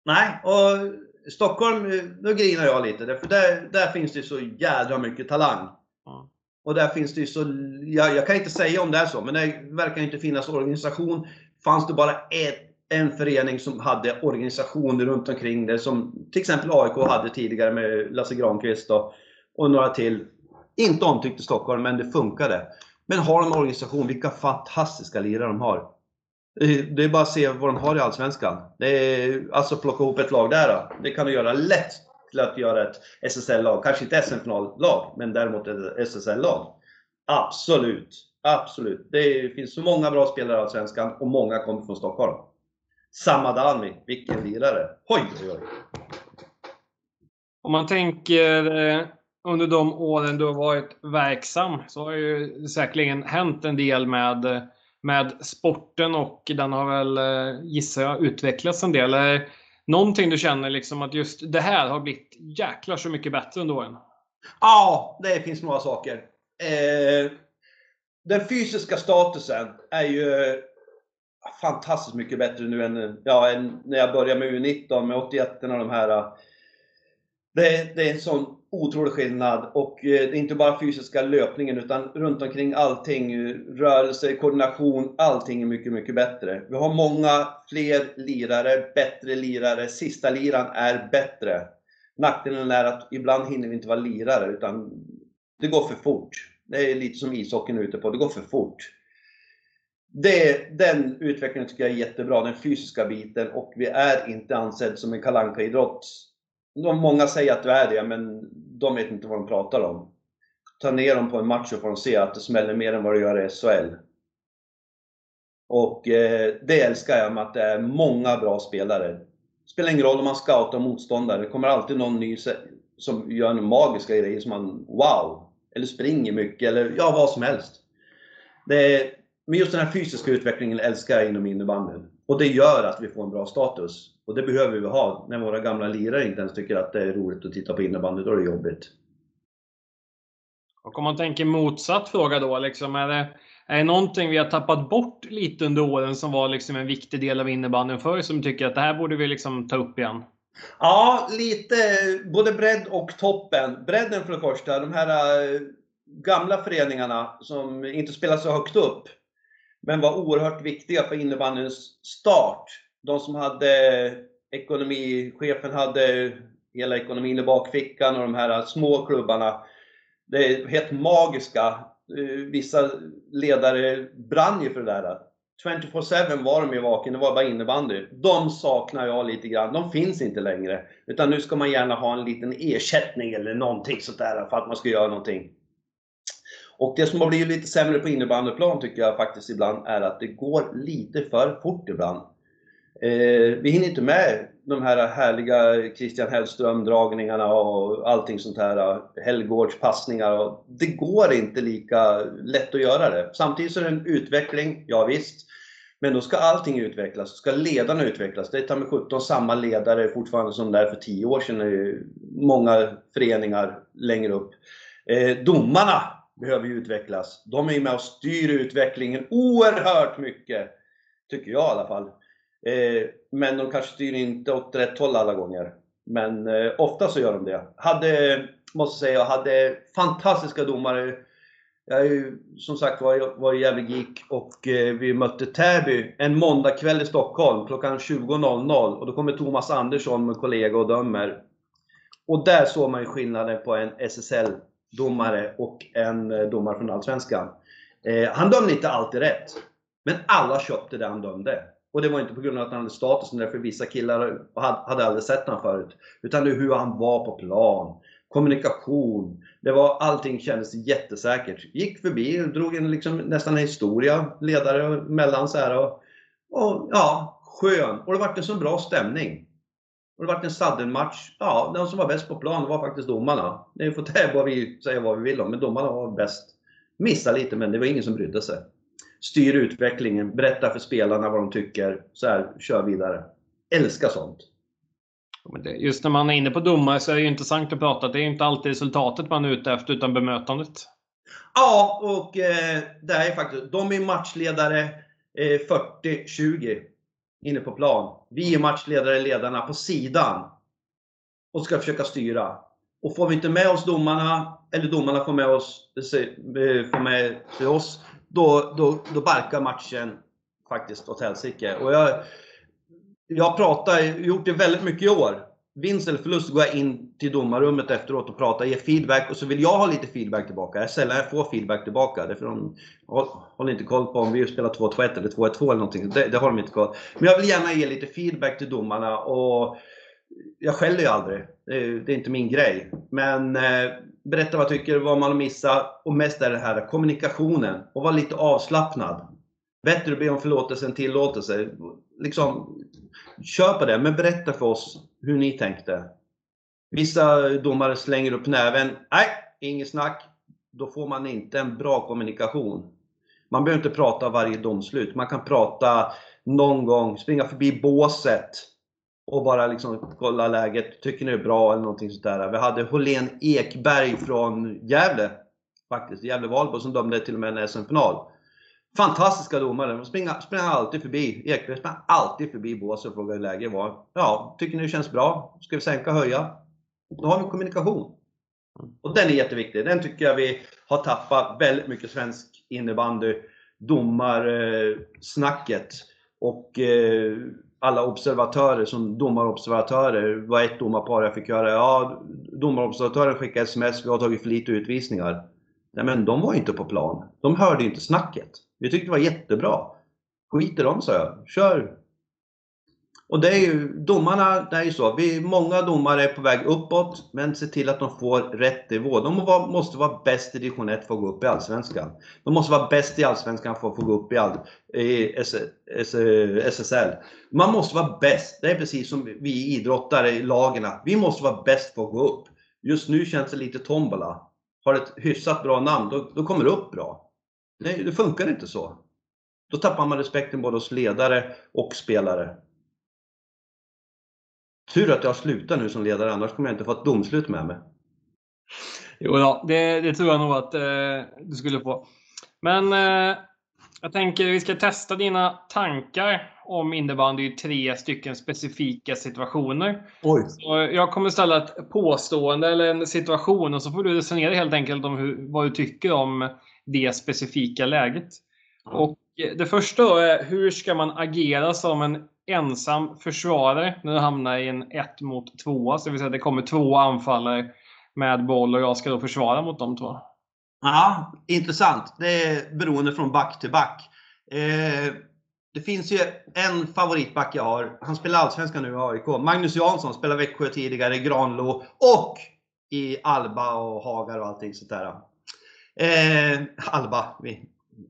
Speaker 2: Nej, och Stockholm, då grinar jag lite. För där, där finns det så jädra mycket talang. Ja. Och där finns det ju så, jag, jag, kan inte säga om det är så, men det verkar inte finnas organisation. Fanns det bara ett en förening som hade organisationer runt omkring det som till exempel AIK hade tidigare med Lasse Granqvist och, och några till. Inte omtyckt i Stockholm, men det funkade. Men har de en organisation, vilka fantastiska lirare de har. Det är bara att se vad de har i Allsvenskan. Det är, alltså plocka ihop ett lag där då. Det kan du göra lätt till att göra ett SSL-lag. Kanske inte SM-finallag, men däremot ett SSL-lag. Absolut, absolut. Det finns så många bra spelare i Allsvenskan och många kommer från Stockholm. Samadani, vilken lirare! Oj, oj, oj!
Speaker 1: Om man tänker eh, under de åren du har varit verksam så har ju säkerligen hänt en del med, med sporten och den har väl, eh, gissar jag, utvecklats en del. Är någonting du känner liksom att just det här har blivit jäklar så mycket bättre under åren?
Speaker 2: Ja, det finns några saker. Eh, den fysiska statusen är ju fantastiskt mycket bättre nu än, ja, än när jag började med U19 med 81 och de här. Äh, det, det är en sån otrolig skillnad och eh, det är inte bara fysiska löpningen utan runt omkring allting, rörelse, koordination, allting är mycket, mycket bättre. Vi har många fler lirare, bättre lirare, sista liran är bättre. Nackdelen är att ibland hinner vi inte vara lirare utan det går för fort. Det är lite som ishockeyn är ute på, det går för fort. Det, den utvecklingen tycker jag är jättebra, den fysiska biten och vi är inte ansedd som en kalanka idrott Många säger att du är det, men de vet inte vad de pratar om. Ta ner dem på en match så får de se att det smäller mer än vad det gör i SHL. Och eh, det älskar jag med att det är många bra spelare. Det spelar ingen roll om man scoutar motståndare, det kommer alltid någon ny som gör en magiska grejer som man wow! Eller springer mycket, eller ja, vad som helst. Det är, men just den här fysiska utvecklingen älskar jag inom innebandyn. Och det gör att vi får en bra status. Och det behöver vi ha när våra gamla lirare inte ens tycker att det är roligt att titta på innebandy. Då är det jobbigt.
Speaker 1: Och om man tänker motsatt fråga då, liksom, är, det, är det någonting vi har tappat bort lite under åren som var liksom en viktig del av innebandyn förr, som tycker att det här borde vi liksom ta upp igen?
Speaker 2: Ja, lite både bredd och toppen. Bredden för det första, de här äh, gamla föreningarna som inte spelar så högt upp, men var oerhört viktiga för innebandyns start de som hade ekonomichefen hade hela ekonomin i bakfickan och de här små klubbarna. Det är helt magiska. Eh, vissa ledare brann ju för det där. 24-7 var de ju vaken, det var bara innebandy. De saknar jag lite grann. De finns inte längre. Utan nu ska man gärna ha en liten ersättning eller någonting sånt där för att man ska göra någonting. Och det som har blivit lite sämre på innebandyplan tycker jag faktiskt ibland är att det går lite för fort ibland. Eh, vi hinner inte med de här härliga Christian Hellström-dragningarna och allting sånt här. Hellgårds passningar. Det går inte lika lätt att göra det. Samtidigt så är det en utveckling, ja, visst. Men då ska allting utvecklas, ska ledarna utvecklas. Det är ta med 17 samma ledare fortfarande som där för 10 år sedan i många föreningar längre upp. Eh, domarna behöver ju utvecklas. De är ju med och styr utvecklingen oerhört mycket. Tycker jag i alla fall. Eh, men de kanske styr inte åt rätt håll alla gånger. Men eh, ofta så gör de det. Hade, måste säga, jag hade fantastiska domare. Jag är ju som sagt var, var i Gävle Geek och eh, vi mötte Täby en måndagkväll i Stockholm klockan 20.00 och då kommer Thomas Andersson med kollega och dömer. Och där såg man ju skillnaden på en SSL. Domare och en eh, domare från Allsvenskan. Eh, han dömde inte alltid rätt. Men alla köpte det han dömde. Och det var inte på grund av att han hade statusen, därför vissa killar hade aldrig sett honom förut. Utan det hur han var på plan, kommunikation. Det var, allting kändes jättesäkert. Gick förbi, drog en liksom, nästan en historia, ledare mellan så här. Och, och ja, skön. Och det vart en så bra stämning. Och det vart en saddelmatch. Ja, de som var bäst på plan var faktiskt domarna. Det får vad vi säga vad vi vill om, men domarna var bäst. Missade lite, men det var ingen som brydde sig styr utvecklingen, berättar för spelarna vad de tycker, så här, kör vidare. Älskar sånt.
Speaker 1: Just när man är inne på domare så är det ju intressant att prata. Det är inte alltid resultatet man är ute efter, utan bemötandet.
Speaker 2: Ja, och eh, det är faktiskt, de är matchledare eh, 40-20 inne på plan. Vi är matchledare, ledarna på sidan och ska försöka styra. Och får vi inte med oss domarna, eller domarna får med oss, eh, får med sig oss, då, då, då barkar matchen faktiskt åt helsike. Och jag, jag pratar, gjort det väldigt mycket i år. Vinst eller förlust går jag in till domarrummet efteråt och prata, ge feedback och så vill jag ha lite feedback tillbaka. Jag är sällan jag får feedback tillbaka. Därför de håller inte koll på om vi spelar 2-2-1 eller 2-1-2 eller någonting. Det, det har de inte koll Men jag vill gärna ge lite feedback till domarna och jag skäller ju aldrig. Det är, det är inte min grej. Men eh, berätta vad jag tycker, vad man har missat och mest är det här kommunikationen och vara lite avslappnad. Bättre att be om förlåtelse än tillåtelse. Liksom, kör på det, men berätta för oss hur ni tänkte. Vissa domare slänger upp näven. Nej, inget snack. Då får man inte en bra kommunikation. Man behöver inte prata varje domslut. Man kan prata någon gång, springa förbi båset och bara liksom kolla läget. Tycker ni det är bra eller någonting sånt där. Vi hade Hållén Ekberg från Gävle, faktiskt, Gävle-Valbo, som dömde till och med en SM-final. Fantastiska domare. De springer, springer alltid förbi. Ekberg springer alltid förbi båset och frågar hur läget var. Ja, tycker ni det känns bra? Ska vi sänka höja? Då har vi kommunikation. Och den är jätteviktig. Den tycker jag vi har tappat väldigt mycket svensk innebandy. Domarsnacket. Och eh, alla observatörer som domarobservatörer. Det var ett domarpar jag fick höra. Ja, domarobservatören skickade sms. Vi har tagit för lite utvisningar. Nej men de var ju inte på plan. De hörde inte snacket. Vi tyckte det var jättebra. Skit i dem sa jag. Kör! Och det är ju, domarna, det är ju så. Vi, många domare är på väg uppåt, men se till att de får rätt nivå. De måste vara bäst i division 1 för att gå upp i Allsvenskan. De måste vara bäst i Allsvenskan för att få gå upp i, all, i S, S, SSL. Man måste vara bäst. Det är precis som vi idrottare i lagen. Vi måste vara bäst för att gå upp. Just nu känns det lite tombola. Har ett hyfsat bra namn, då, då kommer det upp bra. Det, det funkar inte så. Då tappar man respekten både hos ledare och spelare. Tur att jag slutar nu som ledare, annars kommer jag inte få ett domslut med mig.
Speaker 1: Jo då, det, det tror jag nog att eh, du skulle få. Men eh, jag tänker vi ska testa dina tankar om innebandy i tre stycken specifika situationer.
Speaker 2: Oj.
Speaker 1: Så jag kommer ställa ett påstående eller en situation och så får du resonera helt enkelt om hur, vad du tycker om det specifika läget. Och det första är, hur ska man agera som en ensam försvarare när du hamnar i en 1 mot 2? Så det vill säga att det kommer två anfallare med boll och jag ska då försvara mot de två.
Speaker 2: Ja, intressant. Det är beroende från back till back. Eh, det finns ju en favoritback jag har. Han spelar Allsvenskan nu i AIK. Magnus Jansson spelade Växjö tidigare, Granlo och i Alba och Hagar och allting sånt där. Eh, Alba,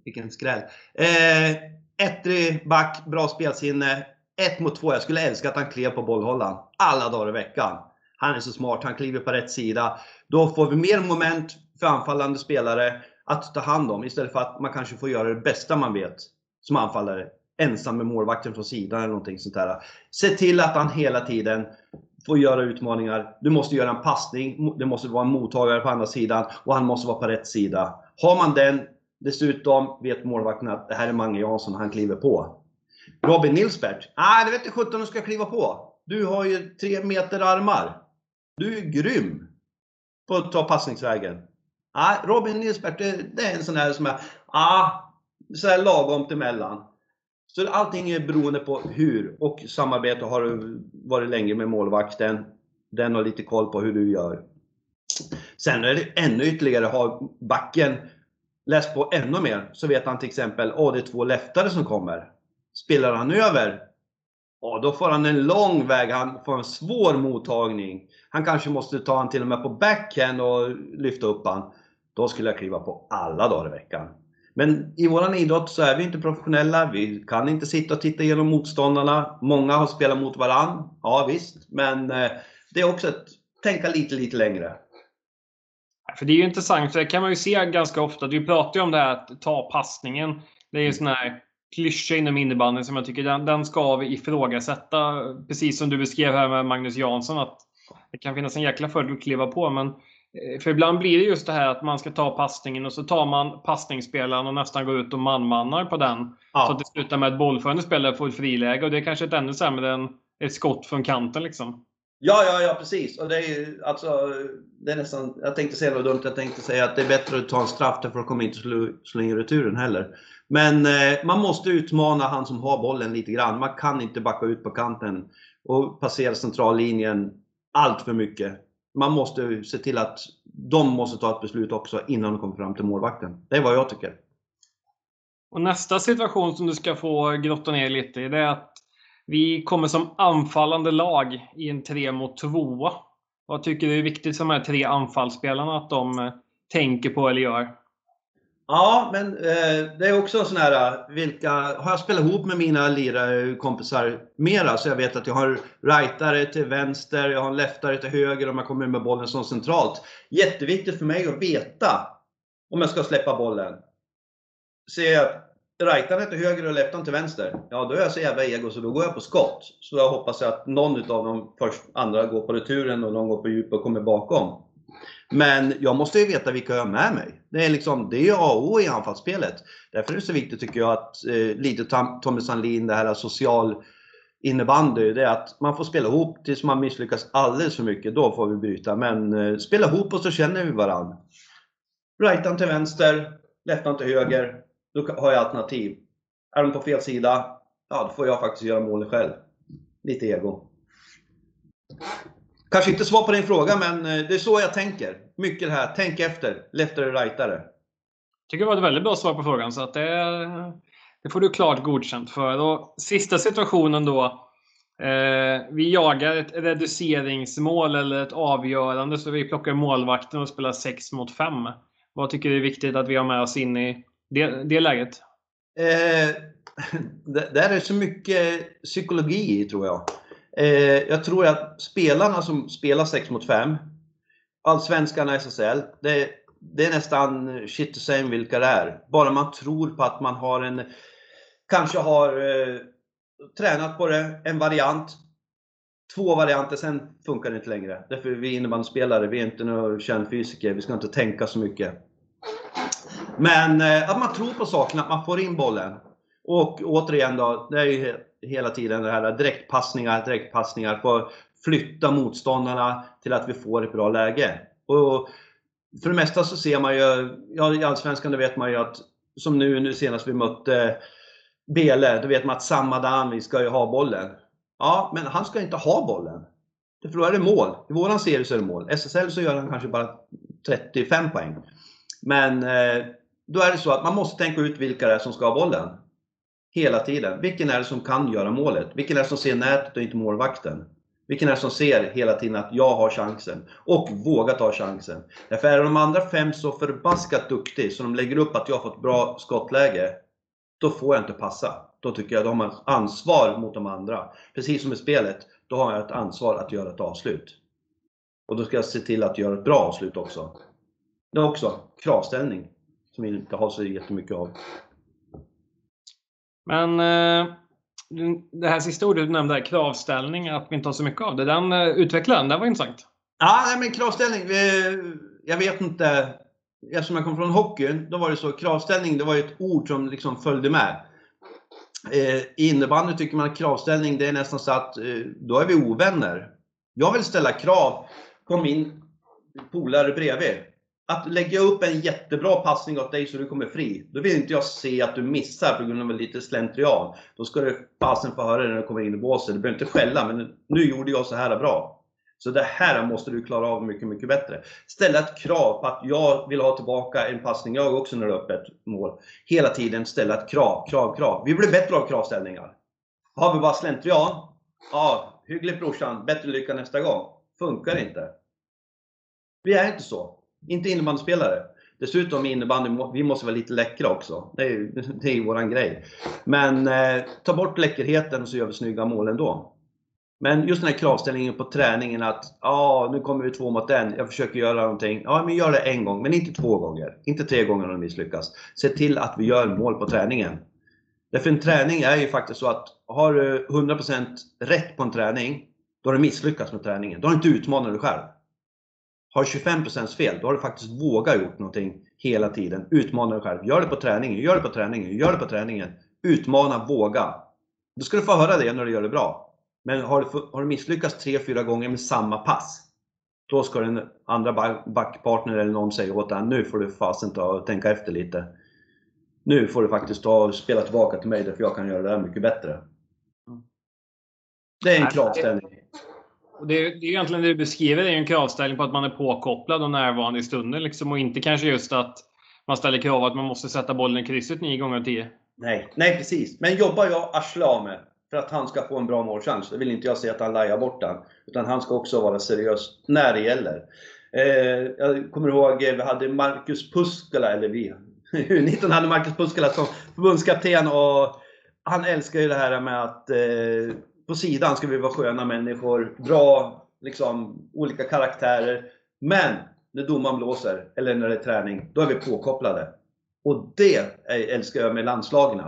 Speaker 2: vilken skräll. Eh, ettrig back, bra spelsinne. Ett mot två. Jag skulle älska att han klev på bollhållaren alla dagar i veckan. Han är så smart, han kliver på rätt sida. Då får vi mer moment för anfallande spelare att ta hand om istället för att man kanske får göra det bästa man vet som anfallare. Ensam med målvakten från sidan eller någonting sånt där. Se till att han hela tiden får göra utmaningar. Du måste göra en passning, det måste vara en mottagare på andra sidan och han måste vara på rätt sida. Har man den, dessutom vet målvakten att det här är Mange Jansson, han kliver på. Robin Nilsbert? Nej, det vet inte sjutton du ska kliva på. Du har ju tre meter armar. Du är grym på att ta passningsvägen. Nej, Robin Nilsbert, det, det, är en sån här som är, ah, så här lagom emellan. Så allting är beroende på hur och samarbete har du varit länge med målvakten. Den har lite koll på hur du gör. Sen är det ännu ytterligare, har backen läst på ännu mer så vet han till exempel, åh det är två leftare som kommer. Spelar han över, ja då får han en lång väg, han får en svår mottagning. Han kanske måste ta han till och med på backhand och lyfta upp han. Då skulle jag kliva på alla dagar i veckan. Men i våran idrott så är vi inte professionella. Vi kan inte sitta och titta igenom motståndarna. Många har spelat mot varann. Ja visst, men eh, det är också att tänka lite, lite längre.
Speaker 1: För det är ju intressant, för det kan man ju se ganska ofta. Du pratar ju om det här att ta passningen. Det är ju sån här klyscha inom innebandyn som jag tycker den, den ska vi ifrågasätta. Precis som du beskrev här med Magnus Jansson att det kan finnas en jäkla fördel att kliva på. Men Eh, för ibland blir det just det här att man ska ta passningen och så tar man passningsspelaren och nästan går ut och manmannar på den. Ja. Så att det slutar med att bollförande spelare får ett friläge och det är kanske ett ännu sämre än ett skott från kanten liksom.
Speaker 2: Ja, ja, ja precis. Och det är ju alltså, det är nästan, jag tänkte säga något dumt, jag tänkte säga att det är bättre att ta en straff för att komma inte slå, slå in returen heller. Men eh, man måste utmana han som har bollen lite grann. Man kan inte backa ut på kanten och passera centrallinjen allt för mycket. man måste se till att de måste ta ett beslut också innan de kommer fram till målvakten. Det är vad jag tycker.
Speaker 1: Och nästa situation som du ska få grotta ner lite i, det är att vi kommer som anfallande lag i en 3 mot 2. Vad tycker du är viktigt för de här tre anfallsspelarna att de eh, tänker på eller gör?
Speaker 2: Ja, men eh, det är också en sån här, eh, vilka, har jag spelat ihop med mina lirare, eh, kompisar mera så jag vet att jag har rightare till vänster, jag har en leftare till höger om jag kommer med bollen som centralt. Jätteviktigt för mig att veta om jag ska släppa bollen. Ser jag till höger och Leptan till vänster, ja då är jag så jävla ego så då går jag på skott. Så jag hoppas att någon utav de först, andra går på returen och någon går på djup och kommer bakom. Men jag måste ju veta vilka jag har med mig. Det är liksom, det är A och O i anfallsspelet. Därför är det så viktigt tycker jag att, eh, lite Tommy Sandlin, det här social innebandy, det är att man får spela ihop tills man misslyckas alldeles för mycket. Då får vi bryta. Men eh, spela ihop och så känner vi varandra. Rightan till vänster, leftan till höger. Då har jag alternativ. Är de på fel sida, ja då får jag faktiskt göra målet själv. Lite ego. Kanske inte svar på din fråga, men eh, det är så jag tänker. Mycket det här, tänk efter, leftare, rightare.
Speaker 1: tycker det var ett väldigt bra svar på frågan, så att det, det får du klart godkänt för. Och sista situationen då. Eh, vi jagar ett reduceringsmål eller ett avgörande, så vi plockar målvakten och spelar 6 mot 5. Vad tycker du är viktigt att vi har med oss in i det, det läget?
Speaker 2: Eh, det, där är så mycket psykologi i, tror jag. Eh, jag tror att spelarna som spelar 6 mot 5, Allsvenskan och SSL, det, det är nästan shit the same vilka det är. Bara man tror på att man har en, kanske har eh, tränat på det, en variant, två varianter, sen funkar det inte längre. Därför är vi innebandyspelare, vi är inte några kärnfysiker, vi ska inte tänka så mycket. Men eh, att man tror på saken, att man får in bollen. Och återigen då, det är ju hela tiden det här direktpassningar, direktpassningar, få flytta motståndarna till att vi får ett bra läge. Och för det mesta så ser man ju, ja i Allsvenskan då vet man ju att, som nu, nu senast vi mötte eh, Bele, då vet man att Samadan, vi ska ju ha bollen. Ja, men han ska inte ha bollen. För då är det mål. I våran serie så är det mål. SSL så gör han kanske bara 35 poäng. Men eh, då är det så att man måste tänka ut vilka det är som ska ha bollen. Hela tiden. Vilken är det som kan göra målet? Vilken är det som ser nätet och inte målvakten? Vilken är det som ser hela tiden att jag har chansen? Och vågar ta chansen. Därför är de andra fem så förbaskat duktiga så de lägger upp att jag har fått bra skottläge. Då får jag inte passa. Då tycker jag att de har ansvar mot de andra. Precis som i spelet, då har jag ett ansvar att göra ett avslut. Och då ska jag se till att göra ett bra avslut också. Det är också kravställning, som vi inte har så jättemycket av.
Speaker 1: Men eh, det här sista ordet du nämnde, kravställning, att vi inte har så mycket av det. Den eh, utvecklar den, det var intressant.
Speaker 2: Ja, nej, men kravställning. Jag vet inte. Eftersom jag kom från hockeyn, då var det så. Kravställning, det var ett ord som liksom följde med. Eh, I innebandy tycker man att kravställning, det är nästan så att då är vi ovänner. Jag vill ställa krav på min polare bredvid att lägga upp en jättebra passning åt dig så du kommer fri, då vill inte jag se att du missar på grund av lite slentrian. Då ska du fasen få höra det när du kommer in i båset. Du behöver inte skälla, men nu gjorde jag så här bra. Så det här måste du klara av mycket, mycket bättre. Ställa ett krav på att jag vill ha tillbaka en passning jag också när du har öppet mål. Hela tiden ställa ett krav, krav, krav. Vi blir bättre av kravställningar. Har vi bara slentrian? Ja, hyggligt brorsan, bättre lycka nästa gång. Funkar inte. Vi är inte så. Inte innebandyspelare. Dessutom innebandy, vi måste vara lite läckra också. Det är ju, det är våran grej. Men eh, ta bort läckerheten så gör vi snygga mål ändå. Men just den här kravställningen på träningen att ja, ah, nu kommer vi två mot en, jag försöker göra någonting. Ja, men gör det en gång, men inte två gånger. Inte tre gånger om du misslyckas. Se till att vi gör mål på träningen. Därför en träning är ju faktiskt så att har du 100% rätt på en träning, då har du misslyckats med träningen. Då har du inte utmanat dig själv. Har 25% fel, då har du faktiskt vågat gjort någonting hela tiden. Utmana dig själv. Gör det på träningen, gör det på träningen, gör det på träningen. Utmana, våga. Då ska du få höra det när du gör det bra. Men har du, har du misslyckats 3-4 gånger med samma pass, då ska den andra backpartner eller någon säga åt dig, nu får du fasen ta och tänka efter lite. Nu får du faktiskt ta och spela tillbaka till mig, för jag kan göra det här mycket bättre. Det är en kravställning.
Speaker 1: Och det, det är egentligen det du beskriver, det är en kravställning på att man är påkopplad och närvarande i stunden. Liksom, och inte kanske just att man ställer krav att man måste sätta bollen i krysset nio gånger tio.
Speaker 2: Nej, nej precis. Men jobbar jag arsle av med för att han ska få en bra målchans, då vill inte jag se att han lajar bort den. Utan han ska också vara seriös när det gäller. Eh, jag kommer ihåg, eh, vi hade Marcus Puskala, eller vi, U19 hade Marcus Puskala som förbundskapten och han älskar ju det här med att eh, på sidan ska vi vara sköna människor, bra, liksom olika karaktärer. Men när domaren blåser, eller när det är träning, då är vi påkopplade. Och det älskar jag med landslagen.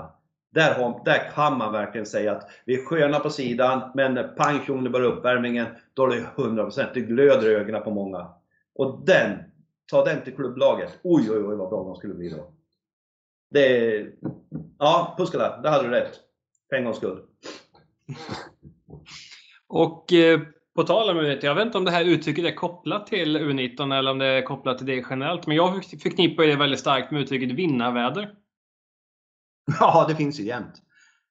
Speaker 2: Där, har, där kan man verkligen säga att vi är sköna på sidan, men när pang tjong, det börjar uppvärmningen, då är det 100%. Det glöder i ögonen på många. Och den, ta den till klubblaget. Oj, oj, oj vad bra de skulle bli då. Det ja, Puskala, där hade du rätt. För en gångs skull.
Speaker 1: Och eh, på tal om U19, jag vet inte om det här uttrycket är kopplat till U19 eller om det är kopplat till det generellt. Men jag förknippar det väldigt starkt med uttrycket vinnarväder.
Speaker 2: Ja, det finns ju jämt.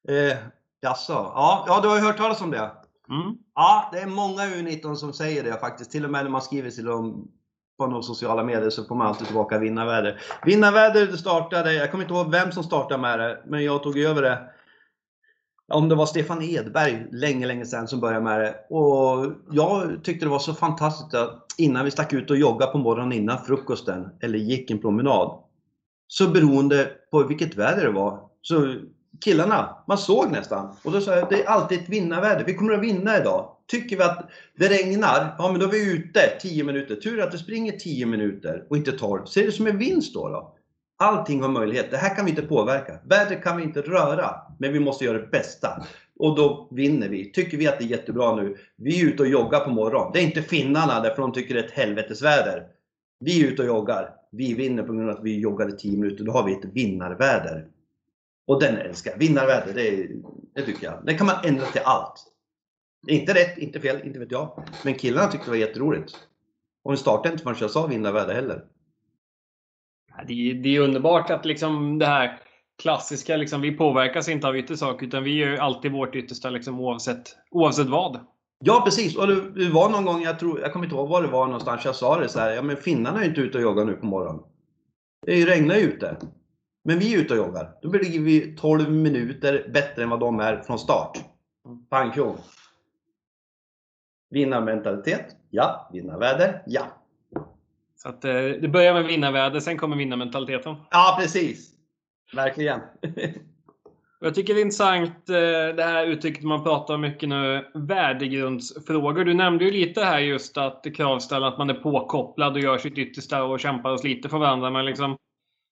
Speaker 2: Eh, jaså? Ja, ja, du har ju hört talas om det?
Speaker 1: Mm.
Speaker 2: Ja, det är många U19 som säger det faktiskt. Till och med när man skriver till dem på några sociala medier så får man alltid tillbaka vinnarväder. Vinnarväder startade, jag kommer inte ihåg vem som startade med det, men jag tog över det. Om det var Stefan Edberg länge, länge sedan som började med det. Och jag tyckte det var så fantastiskt att innan vi stack ut och joggade på morgonen innan frukosten, eller gick en promenad. Så beroende på vilket väder det var, så killarna, man såg nästan. Och då sa jag, det är alltid ett vinnarväder. Vi kommer att vinna idag. Tycker vi att det regnar, ja men då är vi ute 10 minuter. Tur att det springer 10 minuter och inte 12. Ser det som en vinst då. då? Allting har möjlighet. Det här kan vi inte påverka. Vädret kan vi inte röra. Men vi måste göra det bästa. Och då vinner vi. Tycker vi att det är jättebra nu. Vi är ute och joggar på morgonen. Det är inte finnarna därför de tycker det är ett helvetesväder. Vi är ute och joggar. Vi vinner på grund av att vi joggade 10 minuter. Då har vi ett vinnarväder. Och den älskar jag. Vinnarväder, det, det tycker jag. Det kan man ändra till allt. Inte rätt, inte fel, inte vet jag. Men killarna tyckte det var jätteroligt. Och vi startade inte förrän jag sa vinnarväder heller.
Speaker 1: Det är, det är underbart att liksom det här klassiska, liksom, vi påverkas inte av yttre saker utan vi gör alltid vårt yttersta liksom, oavsett, oavsett vad.
Speaker 2: Ja precis, och det, det, var någon gång, jag, tror, jag kommer inte ihåg var det var någonstans, jag sa det så här, ja men finnarna är inte ute och joggar nu på morgonen. Det regnar ju ute. Men vi är ute och joggar. Då ligger vi 12 minuter bättre än vad de är från start. Pang tjong. Vinnarmentalitet? Ja. Vinnarväder? Ja.
Speaker 1: Så att, eh, det börjar med vinnarväder, sen kommer vinnarmentaliteten.
Speaker 2: Ja, precis. Verkligen.
Speaker 1: Jag tycker det är intressant eh, det här uttrycket man pratar om mycket nu, värdegrundsfrågor. Du nämnde ju lite här just att kravställa att man är påkopplad och gör sitt yttersta och kämpar och sliter för varandra. Men liksom,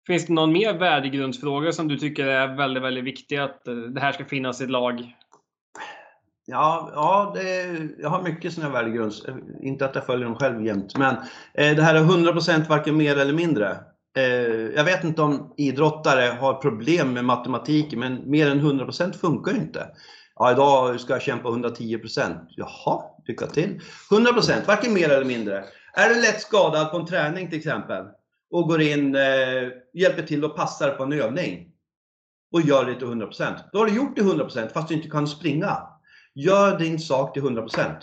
Speaker 1: finns det någon mer värdegrundsfråga som du tycker är väldigt, väldigt viktig att eh, det här ska finnas i ett lag?
Speaker 2: Ja, ja det, jag har mycket sådana värdegrunds... Inte att jag följer dem själv jämt, men eh, det här är 100% varken mer eller mindre. Eh, jag vet inte om idrottare har problem med matematik, men mer än 100% funkar ju inte. Ja, idag ska jag kämpa 110%. Jaha, lycka till. 100%, varken mer eller mindre. Är du lätt skadad på en träning till exempel och går in, eh, hjälper till och passar på en övning och gör det till 100%. Då har du gjort det 100% fast du inte kan springa. Gör din sak till 100%.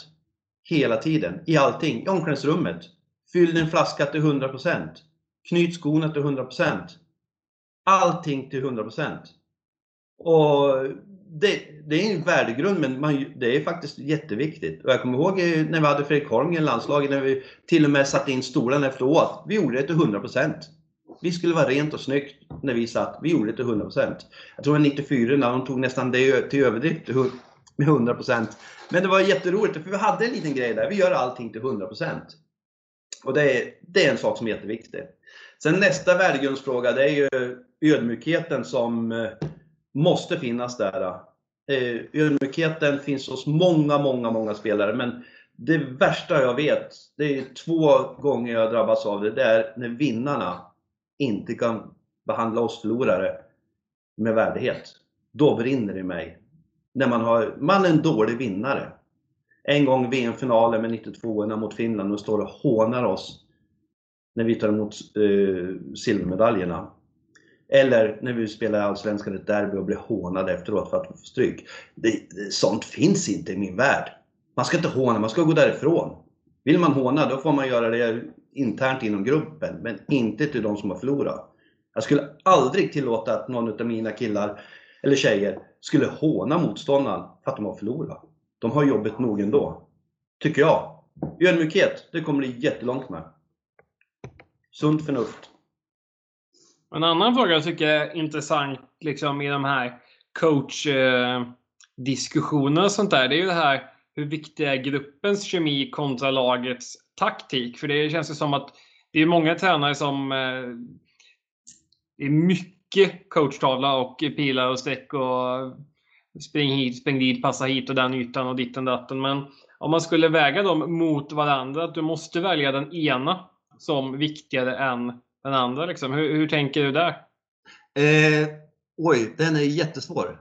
Speaker 2: Hela tiden, i allting. I omklädningsrummet. Fyll din flaska till 100%. Knyt skorna till 100%. Allting till 100%. Och det, det är en värdegrund, men man, det är faktiskt jätteviktigt. Och jag kommer ihåg när vi hade Fredrik Holm i landslaget, när vi till och med satte in stolarna efteråt. Vi gjorde det till 100%. Vi skulle vara rent och snyggt när vi satt. Vi gjorde det till 100%. Jag tror det var 94 när de tog nästan det till överdrift med 100%. Men det var jätteroligt för vi hade en liten grej där. Vi gör allting till 100%. Och det är, det är en sak som är jätteviktig. Sen nästa värdegrundsfråga det är ju ödmjukheten som eh, måste finnas där. Eh. Eh, ödmjukheten finns hos många, många, många spelare. Men det värsta jag vet, det är två gånger jag drabbats av det. Det är när vinnarna inte kan behandla oss förlorare med värdighet. Då brinner det i mig när man, har, man är en dålig vinnare. En gång VM-finalen med 92 mot Finland och står och hånar oss när vi tar emot eh, silvermedaljerna. Eller när vi spelar Allsvenskan ett derby och blir hånade efteråt för att vi får stryk. Det, sånt finns inte i min värld. Man ska inte håna, man ska gå därifrån. Vill man håna, då får man göra det internt inom gruppen, men inte till de som har förlorat. Jag skulle aldrig tillåta att någon av mina killar eller tjejer skulle håna motståndaren för att de har förlorat. De har jobbet nog ändå. Tycker jag. Ödmjukhet, det kommer bli jättelångt med. Sunt förnuft.
Speaker 1: En annan fråga jag tycker är intressant liksom, i de här coachdiskussionerna och sånt där. Det är ju det här hur viktig är gruppens kemi kontra lagets taktik? För det känns ju som att det är många tränare som det är mycket coachtavla och pilar och streck och spring hit, spring dit, passa hit och den ytan och ditten datten. Men om man skulle väga dem mot varandra, att du måste välja den ena som viktigare än den andra. Liksom. Hur, hur tänker du där?
Speaker 2: Eh, oj, den är jättesvår.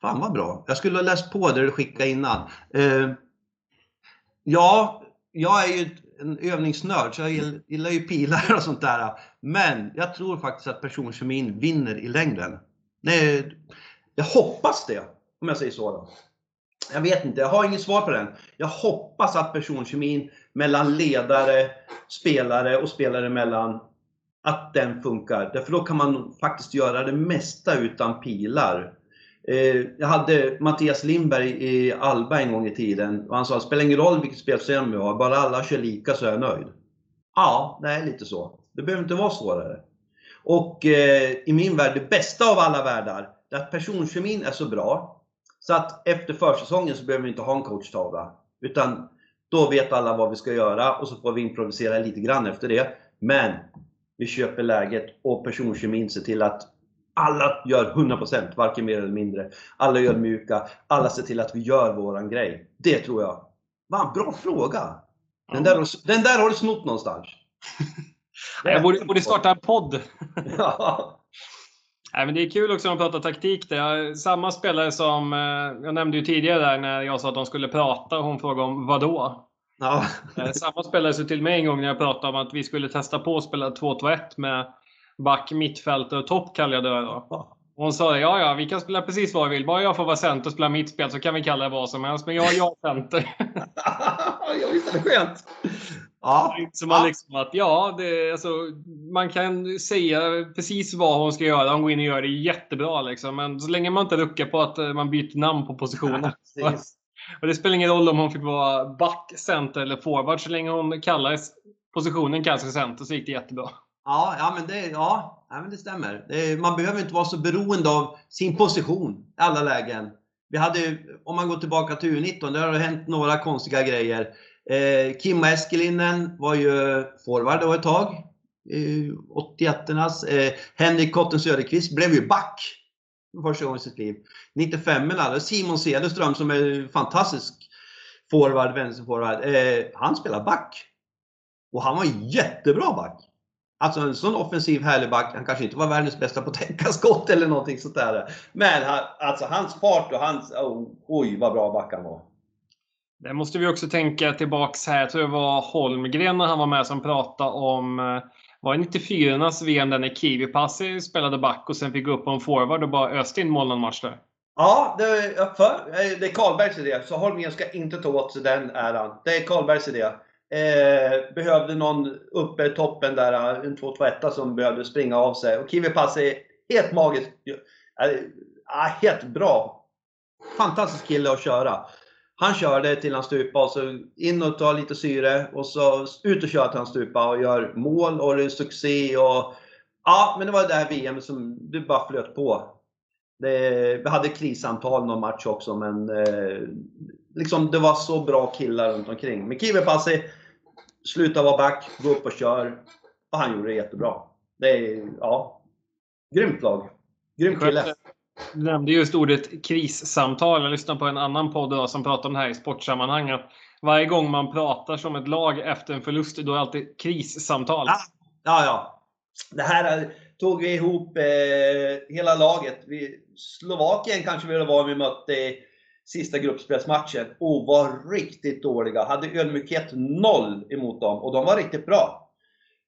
Speaker 2: Fan vad bra. Jag skulle ha läst på det du skickade innan. Eh, ja, jag är ju en övningsnörd så jag gillar ju pilar och sånt där. Men jag tror faktiskt att personkemin vinner i längden. Nej, jag hoppas det, om jag säger så. Då. Jag vet inte, jag har inget svar på den. Jag hoppas att personkemin mellan ledare, spelare och spelare emellan, att den funkar. Därför då kan man faktiskt göra det mesta utan pilar. Eh, jag hade Mattias Lindberg i Alba en gång i tiden och han sa, det spelar ingen roll vilket spelsystem vi har, bara alla kör lika så är jag nöjd. Ja, det är lite så. Det behöver inte vara svårare. Och eh, i min värld, det bästa av alla världar, det är att personkemin är så bra så att efter försäsongen så behöver vi inte ha en coachtavla. Utan då vet alla vad vi ska göra och så får vi improvisera lite grann efter det. Men vi köper läget och personkemin ser till att alla gör 100%, varken mer eller mindre. Alla gör mjuka, alla ser till att vi gör våran grej. Det tror jag. Va, bra fråga! Den, där, den där har du snott någonstans.
Speaker 1: jag borde, borde starta en podd. ja. Nej, men det är kul också att prata taktik. Där. Samma spelare som eh, jag nämnde ju tidigare där när jag sa att de skulle prata och hon frågade om vad då? Ja. Eh, samma spelare sa till mig en gång när jag pratade om att vi skulle testa på att spela 2-2-1 med back, mittfältare och topp kallade jag det då. hon sa ja, ja, vi kan spela precis vad vi vill. Bara jag får vara center och spela mittspel så kan vi kalla det vad som helst. Men jag, jag är center.
Speaker 2: ja, visst är det skönt.
Speaker 1: Ja. Så man, liksom att, ja, det, alltså, man kan säga precis vad hon ska göra. Hon går in och gör det jättebra. Liksom. Men så länge man inte ruckar på att eh, man byter namn på positionen. Ja, och det spelar ingen roll om hon fick vara back, center eller forward. Så länge hon kallar positionen kanske center så gick det jättebra.
Speaker 2: Ja, ja, men, det, ja, ja men det stämmer. Det, man behöver inte vara så beroende av sin position i alla lägen. Vi hade, om man går tillbaka till U19, där har det hänt några konstiga grejer. Eh, Kimmo Eskelinen var ju forward då ett tag. Eh, 81-ernas. Eh, Henrik Kotten Söderqvist blev ju back första gången i sitt liv. 95 eller Simon Cederström som är fantastisk forward, vänsterforward. Eh, han spelar back. Och han var jättebra back. Alltså en sån offensiv härlig back, han kanske inte var världens bästa på att tänka skott eller någonting sånt där. Men alltså hans fart och hans, oh, oj vad bra back han var.
Speaker 1: Det måste vi också tänka tillbaks här. Jag tror det var Holmgren när han var med som pratade om eh, var det 94-nas VM där när Kiwi Passi spelade back och sen fick gå upp på en forward och bara öste in mål någon match där?
Speaker 2: Ja, det, för, det är Karlbergs idé. Så Holmgren ska inte ta åt sig den äran. Det är Karlbergs idé. Eh, behövde någon uppe i toppen där, eh, en 2-2-1 som behövde springa av sig. Och Kiwi Pass är helt magiskt. Ja, eh, ah, helt bra. Fantastisk kille att köra. Han körde till han stupade och så in och ta lite syre och så ut och köra till han stupade och gör mål och det är succé och Ja, men det var det här VM som du bara flöt på. Det, vi hade krissamtal någon match också men eh, liksom det var så bra killar runt omkring. Men Kivipassi sluta vara back, gå upp och kör. Och han gjorde det jättebra. Det är, ja, grymt lag. Grym kille.
Speaker 1: Du nämnde just ordet krissamtal. Jag lyssnade på en annan podd idag som pratade om det här i sportsammanhang. Att varje gång man pratar som ett lag efter en förlust, då är det alltid krissamtal.
Speaker 2: Ja, ja. ja. Det här tog vi ihop eh, hela laget. Vi, Slovakien kanske vi var vi mötte sista gruppspelsmatchen och var riktigt dåliga. Hade ödmjukhet noll emot dem och de var riktigt bra.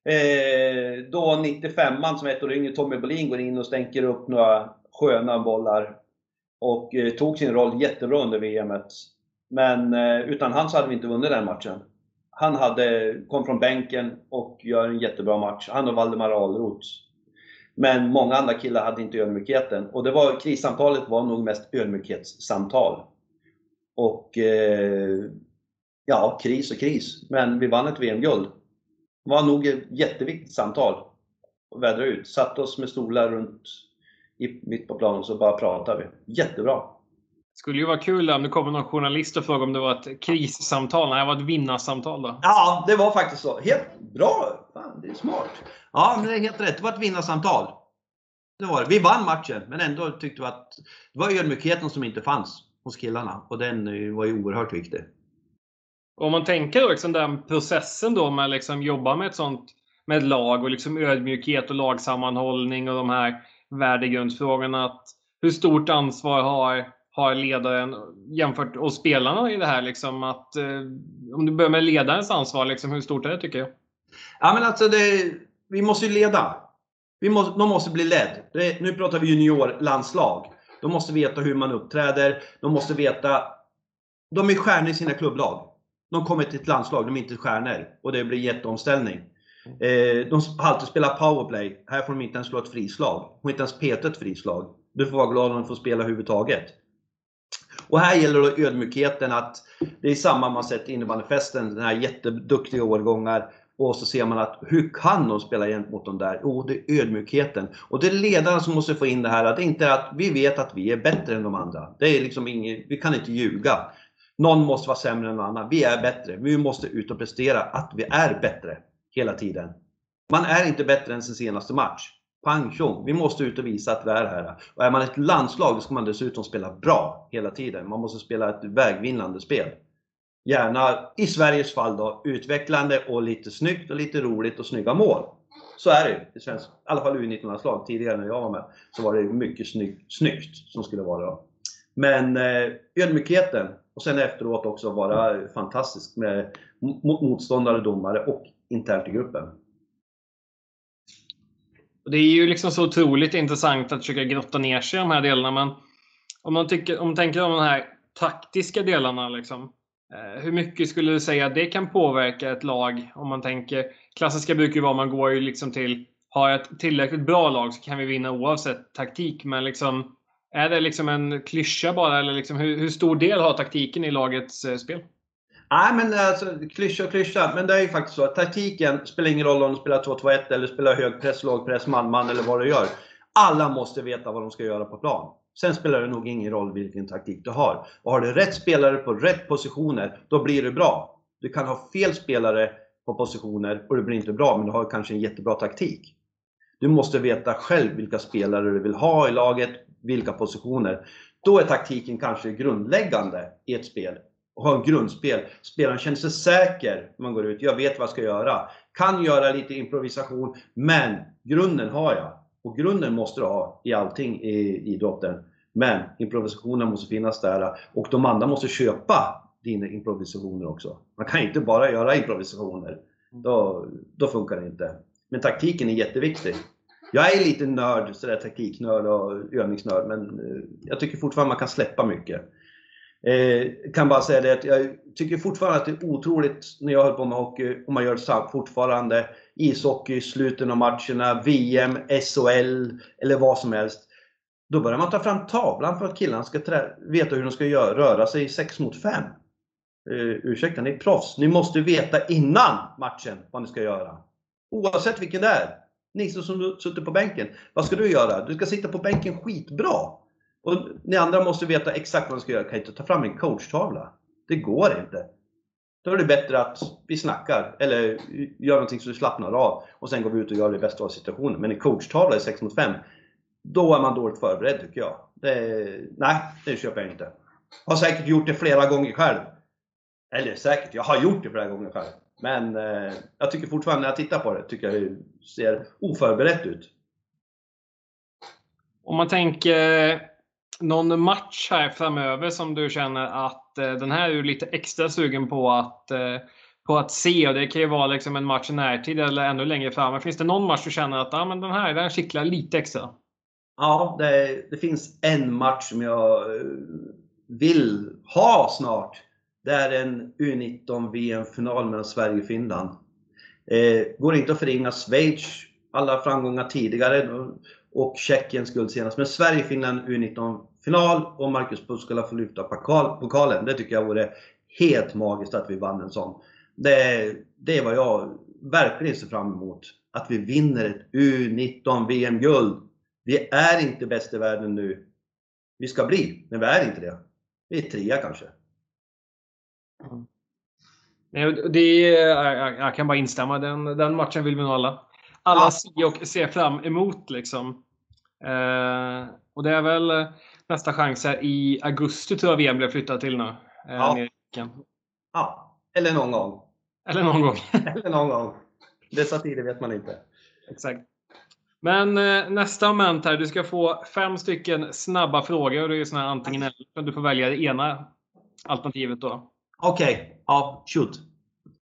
Speaker 2: Eh, då 95an som ett år yngre, Tommy Bolin, går in och stänker upp några sköna bollar. Och eh, tog sin roll jättebra under VMet. Men eh, utan han så hade vi inte vunnit den matchen. Han hade, kom från bänken och gör en jättebra match. Han och Valdemar Ahlroth. Men många andra killar hade inte ödmjukheten. Och det var, krissamtalet var nog mest ödmjukhetssamtal. Och eh, ja, kris och kris. Men vi vann ett VM-guld. Det var nog ett jätteviktigt samtal att vädra ut. Satt oss med stolar runt i, mitt på planen så bara pratade vi. Jättebra!
Speaker 1: Skulle ju vara kul om det kommer någon journalist och frågar om det var ett krissamtal. Nej, det var ett vinnarsamtal då.
Speaker 2: Ja, det var faktiskt så. Helt bra! Fan, det är smart. Ja, det är helt rätt. Det var ett vinnarsamtal. Det var det. Vi vann matchen, men ändå tyckte vi att det var ödmjukheten som inte fanns hos killarna. Och den var ju oerhört viktig.
Speaker 1: Om man tänker liksom den processen då med liksom jobba med ett sånt med lag och liksom ödmjukhet och lagsammanhållning och de här värdegrundsfrågorna. Att hur stort ansvar har, har ledaren jämfört och spelarna i det här? Liksom att, eh, om du börjar med ledarens ansvar, liksom, hur stort är det tycker jag?
Speaker 2: Ja, men alltså det, vi måste ju leda. Vi måste, de måste bli ledd. Det, nu pratar vi juniorlandslag. De måste veta hur man uppträder. De måste veta... De är stjärnor i sina klubblag. De kommer till ett landslag, de är inte stjärnor. Och det blir jätteomställning. Eh, de har alltid spelat powerplay. Här får de inte ens slå ett frislag. De får inte ens peta ett frislag. Du får vara glad om de får spela överhuvudtaget. Och här gäller det ödmjukheten att det är samma man sett i innebandyfesten, den här jätteduktiga årgångar. Och så ser man att hur kan de spela gentemot mot de där? Jo, oh, det är ödmjukheten. Och det är ledarna som måste få in det här. Att det inte är att vi vet att vi är bättre än de andra. Det är liksom inget, vi kan inte ljuga. Någon måste vara sämre än någon annan. Vi är bättre. Men vi måste ut och prestera att vi är bättre hela tiden. Man är inte bättre än sin senaste match. Pang tjong, vi måste ut och visa att vi är här. Och är man ett landslag då ska man dessutom spela bra hela tiden. Man måste spela ett vägvinnande spel. Gärna, i Sveriges fall då, utvecklande och lite snyggt och lite roligt och snygga mål. Så är det det känns, I alla fall U19-landslag. Tidigare när jag var med så var det mycket snygg, snyggt som skulle vara då. Men eh, ödmjukheten och sen efteråt också vara fantastisk med motståndare, domare och internt i gruppen.
Speaker 1: Det är ju liksom så otroligt intressant att försöka grotta ner sig i de här delarna. Men om man, tycker, om man tänker om de här taktiska delarna. Liksom, eh, hur mycket skulle du säga att det kan påverka ett lag? Om man tänker, klassiska brukar ju vara man går ju liksom till, har ett tillräckligt bra lag så kan vi vinna oavsett taktik. Men liksom, är det liksom en klyscha bara? Eller liksom, hur, hur stor del har taktiken i lagets eh, spel?
Speaker 2: Nej, men eh, alltså klyscha och klyscha. Men det är ju faktiskt så att taktiken spelar ingen roll om du spelar 2-2-1 eller spelar högpress, lågpress, man-man eller vad du gör. Alla måste veta vad de ska göra på plan. Sen spelar det nog ingen roll vilken taktik du har. Och har du rätt spelare på rätt positioner, då blir det bra. Du kan ha fel spelare på positioner och det blir inte bra, men du har kanske en jättebra taktik. Du måste veta själv vilka spelare du vill ha i laget, vilka positioner. Då är taktiken kanske grundläggande i ett spel ha en grundspel. Spelaren känner sig säker när man går ut. Jag vet vad jag ska göra. Kan göra lite improvisation, men grunden har jag. Och grunden måste du ha i allting i idrotten. Men improvisationen måste finnas där och de andra måste köpa dina improvisationer också. Man kan inte bara göra improvisationer. Då, då funkar det inte. Men taktiken är jätteviktig. Jag är lite nörd, sådär taktiknörd och övningsnörd, men eh, jag tycker fortfarande man kan släppa mycket. Eh, kan bara säga det att jag tycker fortfarande att det är otroligt när jag höll på med hockey och man gör det fortfarande. Ishockey, slutet av matcherna, VM, SHL eller vad som helst. Då börjar man ta fram tavlan för att killarna ska veta hur de ska göra, röra sig 6 mot 5. Eh, ursäkta, ni är proffs. Ni måste veta innan matchen vad ni ska göra. Oavsett vilken det är. Ni som sitter på bänken. Vad ska du göra? Du ska sitta på bänken skitbra. Och ni andra måste veta exakt vad ni ska göra. kan inte ta fram en coachtavla. Det går inte. Då är det bättre att vi snackar eller gör någonting så du slappnar av och sen går vi ut och gör det bästa av situationen. Men en coachtavla i 6 mot 5, då är man dåligt förberedd tycker jag. Det, nej, det köper jag inte. Har säkert gjort det flera gånger själv. Eller säkert, jag har gjort det flera gånger själv. Men eh, jag tycker fortfarande när jag tittar på det, tycker jag det ser oförberett ut.
Speaker 1: Om man tänker någon match här framöver som du känner att eh, den här är du lite extra sugen på att, eh, på att se? Och det kan ju vara liksom en match i närtid eller ännu längre fram. finns det någon match du känner att ah, men den här den kittlar lite extra?
Speaker 2: Ja, det, det, finns en match som jag eh, vill ha snart. Det är en U19 VM-final mellan Sverige och Finland. Eh, går inte att förringa Schweiz, alla framgångar tidigare och Tjeckiens guld senast. Men Sverige-Finland U19-final och Marcus Puskala får lyfta pokalen. Det tycker jag vore helt magiskt att vi vann en sån. Det, det är vad jag verkligen ser fram emot. Att vi vinner ett U19 VM-guld. Vi är inte bäst i världen nu. Vi ska bli, men vi är inte det. Vi är trea kanske.
Speaker 1: Mm. Det är, jag kan bara instämma. Den, den matchen vill vi nog alla. Alla se och se fram emot. Liksom. Eh, och det är väl nästa chans här i augusti tror jag VM blir flyttat till nu. Eh,
Speaker 2: ja. ja. Eller någon gång.
Speaker 1: Eller någon gång.
Speaker 2: Eller någon gång. Dessa tider vet man inte.
Speaker 1: Exakt. Men eh, nästa moment här. Du ska få fem stycken snabba frågor. Det är såna här antingen eller. Du får välja det ena alternativet då.
Speaker 2: Okej, okay. ja, shoot.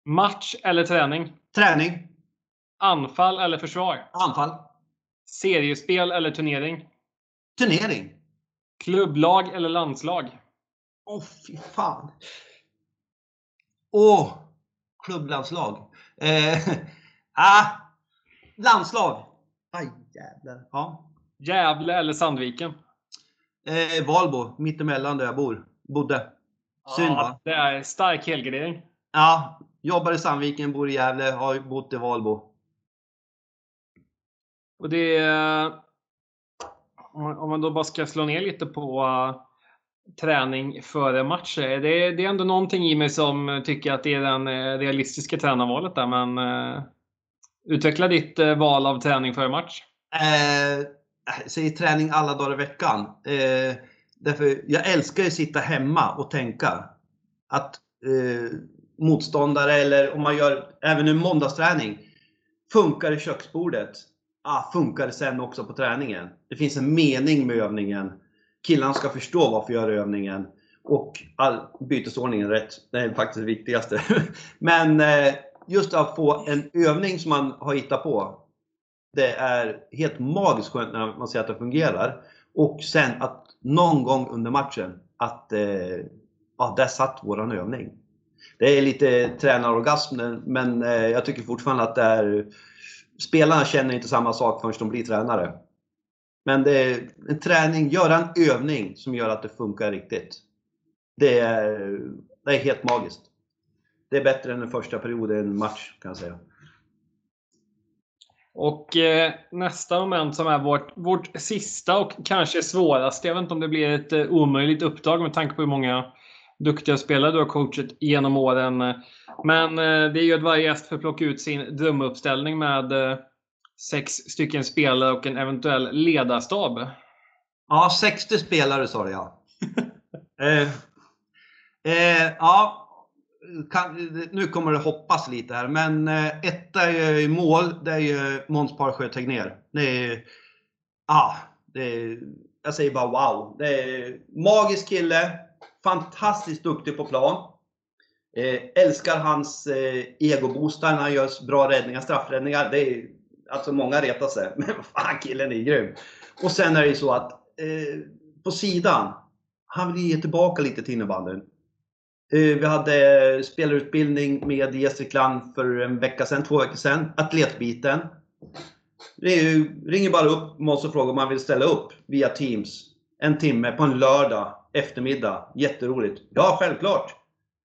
Speaker 1: Match eller träning?
Speaker 2: Träning.
Speaker 1: Anfall eller försvar?
Speaker 2: Anfall.
Speaker 1: Seriespel eller turnering?
Speaker 2: Turnering.
Speaker 1: Klubblag eller landslag?
Speaker 2: Åh, oh, fy fan. Åh, oh, klubblandslag. Eh, ah, landslag. Aj, jävlar. Ja.
Speaker 1: Gävle eller Sandviken?
Speaker 2: Eh, Valbo, mittemellan där jag bor. Bodde.
Speaker 1: Synd va? Det är stark helgardering.
Speaker 2: Ja, jobbar i Sandviken, bor i Gävle, har bott i Valbo.
Speaker 1: Och det eh, om man då bara ska slå ner lite på eh, träning före matcher. Det är, det är ändå någonting i mig som tycker att det är det eh, realistiska tränarvalet där, men uh, utveckla ditt uh, val av träning före match.
Speaker 2: Eh, jag säger träning alla dagar i veckan. Eh, Därför jag älskar att sitta hemma och tänka att eh, motståndare eller om man gör även en måndagsträning. Funkar i köksbordet? Ah, funkar det sen också på träningen? Det finns en mening med övningen. Killarna ska förstå varför jag gör övningen. Och all, bytesordningen rätt. Det är faktiskt det viktigaste. Men eh, just att få en övning som man har hittat på. Det är helt magiskt skönt när man ser att det fungerar. Och sen att någon gång under matchen att eh, ja, där satt våran övning. Det är lite tränarorgasm men eh, jag tycker fortfarande att det är Spelarna känner inte samma sak förrän de blir tränare. Men det är en träning, göra en övning som gör att det funkar riktigt. Det är, det är helt magiskt. Det är bättre än den första perioden i en match kan jag säga.
Speaker 1: Och eh, nästa moment som är vårt, vårt sista och kanske svåraste. Jag vet inte om det blir ett eh, omöjligt uppdrag med tanke på hur många duktiga spelare du har coachat genom åren. Men eh, det är ju att varje gäst får plocka ut sin drömuppställning med eh, sex stycken spelare och en eventuell ledarstab.
Speaker 2: Ja, 60 spelare sa du ja. Eh, eh, ja, kan, nu kommer det hoppas lite här, men eh, etta i mål, det är ju Måns Parsjö Tegnér. Det är, ah, det är, jag säger bara wow. Det är magisk kille, fantastiskt duktig på plan. Eh, älskar hans eh, egoboostar när han gör bra räddningar, straffräddningar. Det är, alltså många retar sig, men fan killen är grym. Och sen är det ju så att eh, på sidan, han vill ge tillbaka lite till innebandyn. Eh, vi hade eh, spelarutbildning med Gästrikland för en vecka sedan, två veckor sedan. Atletbiten. Det ju, ringer bara upp Måns och frågar om han vill ställa upp via Teams. En timme på en lördag eftermiddag. Jätteroligt. Ja, självklart!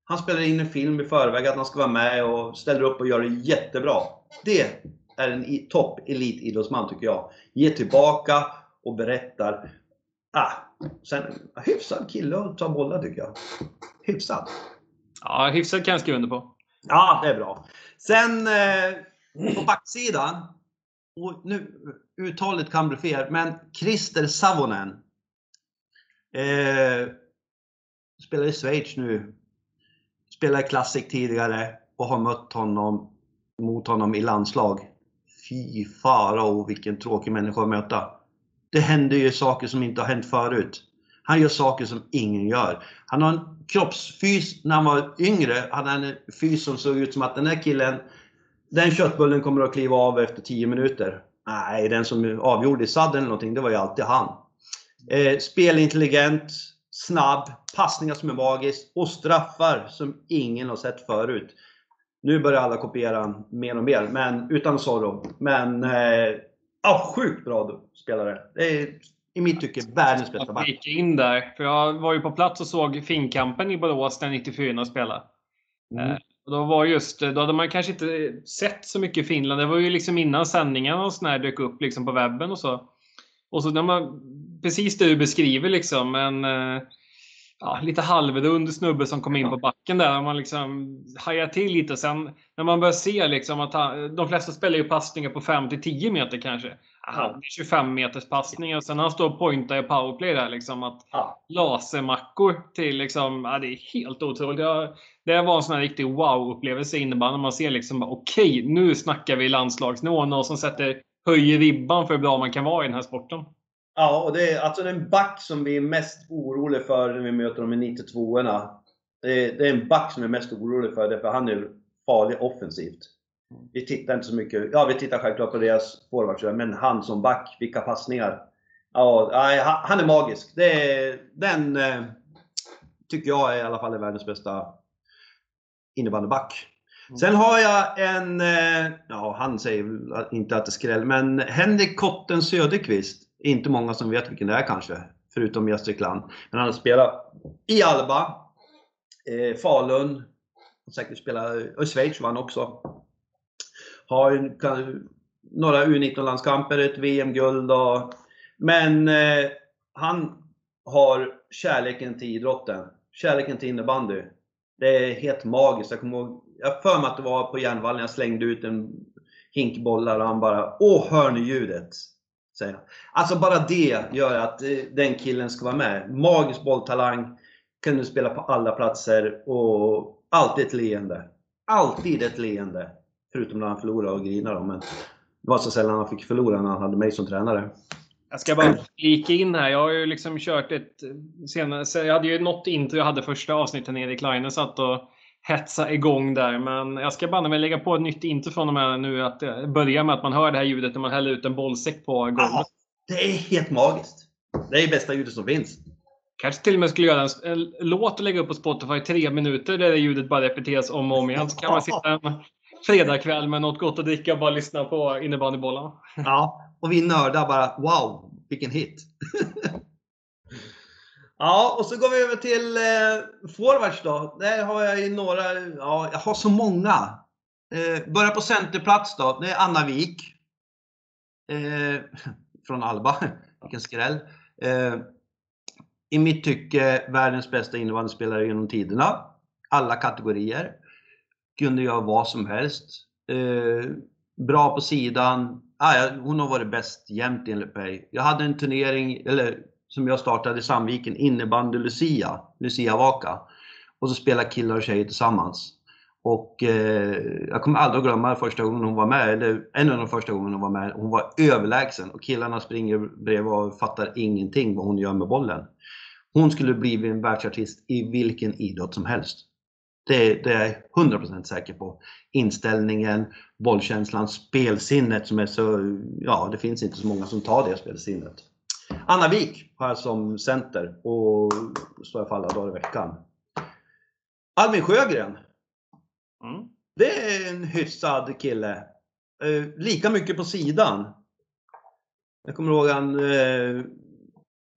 Speaker 2: Han spelar in en film i förväg att han ska vara med och ställer upp och gör det jättebra. Det är en topp elitidrottsman tycker jag. Ger tillbaka och berättar. Ah, sen, hyfsad kille att ta bollar tycker jag hyfsad.
Speaker 1: Ja, hyfsad kan jag skriva under på.
Speaker 2: Ja, det är bra. Sen eh, på backsidan, och nu uttalet kan bli fel, men Christer Savonen. Eh, spelar i Schweiz nu. Spelar i Classic tidigare och har mött honom mot honom i landslag. Fy farao oh, vilken tråkig människa att möta. Det händer ju saker som inte har hänt förut. Han gör saker som ingen gör. Han har en kroppsfys, när han var yngre, hade han en fys som såg ut som att den här killen, den köttbullen kommer att kliva av efter 10 minuter. Nej, den som avgjorde i sadden eller någonting, det var ju alltid han. Eh, spelintelligent, snabb, passningar som är magiskt och straffar som ingen har sett förut. Nu börjar alla kopiera mer och mer, men utan Zorro. Men eh, ja, sjukt bra spelare. Det är i mitt tycke världens bästa back.
Speaker 1: Jag gick in där, för jag var ju på plats och såg Finnkampen i Borås när 94 spelade.
Speaker 2: Mm.
Speaker 1: Eh, och då, var just, då hade man kanske inte sett så mycket Finland. Det var ju liksom innan sändningarna och sådär dök upp liksom på webben och så. Och så när man, precis det du beskriver liksom, en eh, ja, lite halvrund snubbe som kom in på backen där. Och man liksom hajar till lite. Sen när man börjar se liksom att han, de flesta spelar ju passningar på 5-10 meter kanske. Aha, det är 25 meters passningar och sen han står och pointar i powerplay där liksom. Att
Speaker 2: Ja.
Speaker 1: lasermackor till liksom, ja, det är helt otroligt. Det, det var en sån här riktig wow-upplevelse i innebandy. Man ser liksom, okej, okay, nu snackar vi landslagsnivå. Någon som sätter, höjer ribban för hur bra man kan vara i den här sporten.
Speaker 2: Ja, och det är alltså den back som vi är mest oroliga för när vi möter dem i 92orna. Det är, det är en back som vi är mest oroliga för, därför han är farlig offensivt. Vi tittar inte så mycket, ja vi tittar självklart på deras forwards, men han som back, vilka passningar. Ja, han är magisk. Det är, den eh, tycker jag är i alla fall är världens bästa innebandyback.
Speaker 1: Mm.
Speaker 2: Sen har jag en, eh, ja han säger inte att det är skräll, men Henrik Kotten Söderqvist. Inte många som vet vilken det är kanske, förutom Gästrikland. Men han har spelat i Alba, eh, Falun, och säkert spelat, och i Schweiz var han också. Har ju kan, några U19-landskamper, ett VM-guld och, Men eh, han har kärleken till idrotten, kärleken till innebandy. Det är helt magiskt. Jag kommer ihåg, jag har för mig att det var på Järnvallen jag slängde ut en hink bollar och han bara Åh, hör ni ljudet? Säga. Alltså bara det gör att eh, den killen ska vara med. Magisk bolltalang, kunde spela på alla platser och alltid ett leende. Alltid ett leende. Förutom när han förlorade och grinade då, men det var så sällan han fick förlora när han hade mig som tränare.
Speaker 1: Jag ska bara flika in här. Jag har ju liksom kört ett eh, senare. Jag hade ju något intro jag hade första avsnittet när Erik Laine satt och hetsa igång där. Men jag ska banne mig lägga på ett nytt intro från och med nu. Att det börjar med att man hör det här ljudet när man häller ut en bollsäck på golvet.
Speaker 2: Ja, det är helt magiskt. Det är bästa ljudet som finns.
Speaker 1: Kanske till och med skulle göra en, en låt och lägga upp på Spotify tre minuter där det ljudet bara repeteras om och om igen. Så kan man sitta en fredagkväll med något gott att dricka och bara lyssna på innebandybollarna.
Speaker 2: Ja, och vi nördar bara wow, vilken hit! ja, och så går vi över till eh, forwards då. Där har jag ju några, ja, jag har så många. Eh, börjar på centerplats då. Det är Anna Wik. Eh, från Alba. Vilken skräll. Eh, I mitt tycke världens bästa innebandyspelare genom tiderna. Alla kategorier. Kunde göra vad som helst. Eh, bra på sidan. Ah, ja, hon har varit bäst jämt enligt mig. Jag hade en turnering, eller som jag startade i Sandviken, innebandy Lucia, Lucia Vaka. Och så spelar killar och tjejer tillsammans. Och eh, jag kommer aldrig att glömma första gången hon var med, eller en av de första gångerna hon var med. Hon var överlägsen och killarna springer bredvid och fattar ingenting vad hon gör med bollen. Hon skulle bli en världsartist i vilken idrott som helst. Det, det är jag 100% säker på. Inställningen, bollkänslan, spelsinnet som är så, ja det finns inte så många som tar det spelsinnet. Anna Wik har jag som center och står jag för alla dagar i veckan. Albin Sjögren.
Speaker 1: Mm.
Speaker 2: Det är en hyfsad kille. Eh, lika mycket på sidan. Jag kommer ihåg han eh,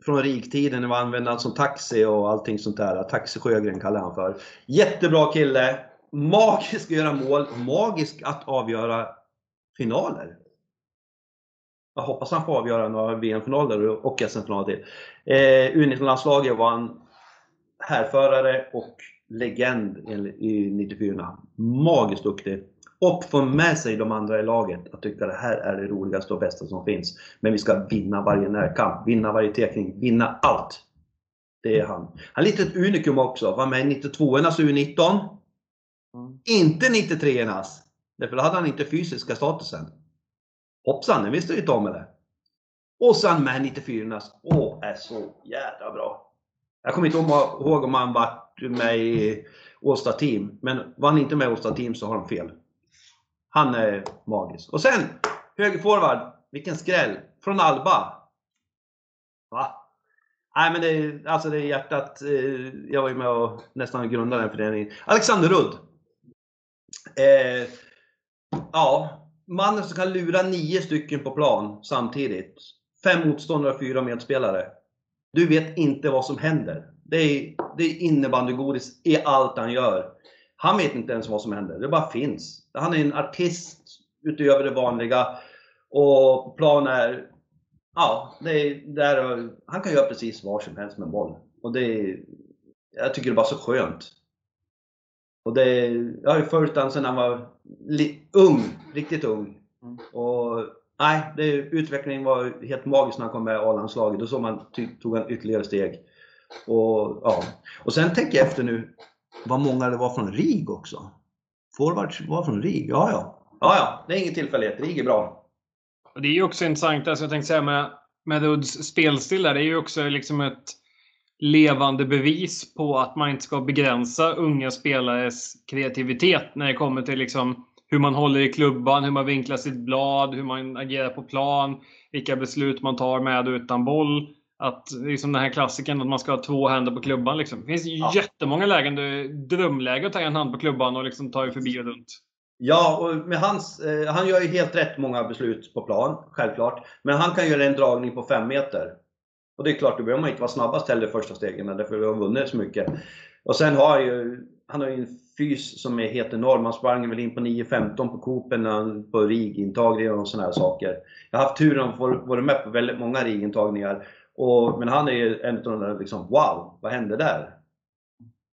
Speaker 2: från riktiden när vi använde han som taxi och allting sånt där. Taxi Sjögren kallar han för. Jättebra kille. Magisk att göra mål. Magisk att avgöra finaler. Jag hoppas han får avgöra några VM-finaler och SM-finaler till. Eh, U19-landslaget var han härförare och legend i 94. Magiskt duktig. Och få med sig de andra i laget att tycka det här är det roligaste och bästa som finns. Men vi ska vinna varje närkamp, vinna varje tekning, vinna allt. Det är han. Han är lite ett unikum också. Var med i 92ornas U19.
Speaker 1: Mm.
Speaker 2: Inte 93ornas. Därför hade han inte fysiska statusen. Hoppsan, den visste du inte om det. Och sen med 94ornas. Åh, är så jävla bra. Jag kommer inte ihåg om han var med i Åsta Team. Men var han inte med i Åsta Team så har de fel. Han är magisk. Och sen högerforward. Vilken skräll. Från Alba. Va? Nej, men det är, alltså det är hjärtat. Eh, jag var ju med och nästan grundade den föreningen. Alexander Rudd. Eh, ja, mannen som kan lura nio stycken på plan samtidigt. Fem motståndare och fyra medspelare. Du vet inte vad som händer. Det är, det är innebandygodis i allt han gör. Han vet inte ens vad som händer. Det bara finns. Han är en artist utöver det vanliga. Och plan är Ja, det är, där, han kan göra precis vad som helst med boll. Och det är, jag tycker det är bara så skönt. Och det, jag har ju följt honom sedan han var ung, riktigt ung. Mm. Och nej, det, utvecklingen var helt magisk när han kom med i A-landslaget. Då såg man, tog han ytterligare steg. Och, ja. och sen tänker jag efter nu, vad många det var från RIG också. Forwards var från RIG, ja ja. Ja ja, det är ingen tillfällighet. RIG är bra.
Speaker 1: Och det är ju också intressant, alltså jag tänkte säga med, med Udds spelstil där, det är ju också liksom ett levande bevis på att man inte ska begränsa unga spelares kreativitet när det kommer till liksom hur man håller i klubban, hur man vinklar sitt blad, hur man agerar på plan, vilka beslut man tar med och utan boll. Att liksom den här klassiken att man ska ha två händer på klubban. Liksom. Det finns ja. jättemånga lägen, det drömläge att ta en hand på klubban och liksom ta förbi och runt.
Speaker 2: Ja, och med hans, eh, han gör ju helt rätt många beslut på plan, självklart. Men han kan göra en dragning på 5 meter. Och det är klart, då behöver man inte vara snabbast heller första stegen, därför vi har vunnit så mycket. Och sen har han ju, han har ju en fys som är helt enorm. Han sprang väl in på 9.15 på Coopen, på RIG-intagningar och sådana här saker. Jag har haft turen att få vara med på väldigt många RIG-intagningar. men han är ju en av de där liksom, wow, vad hände där?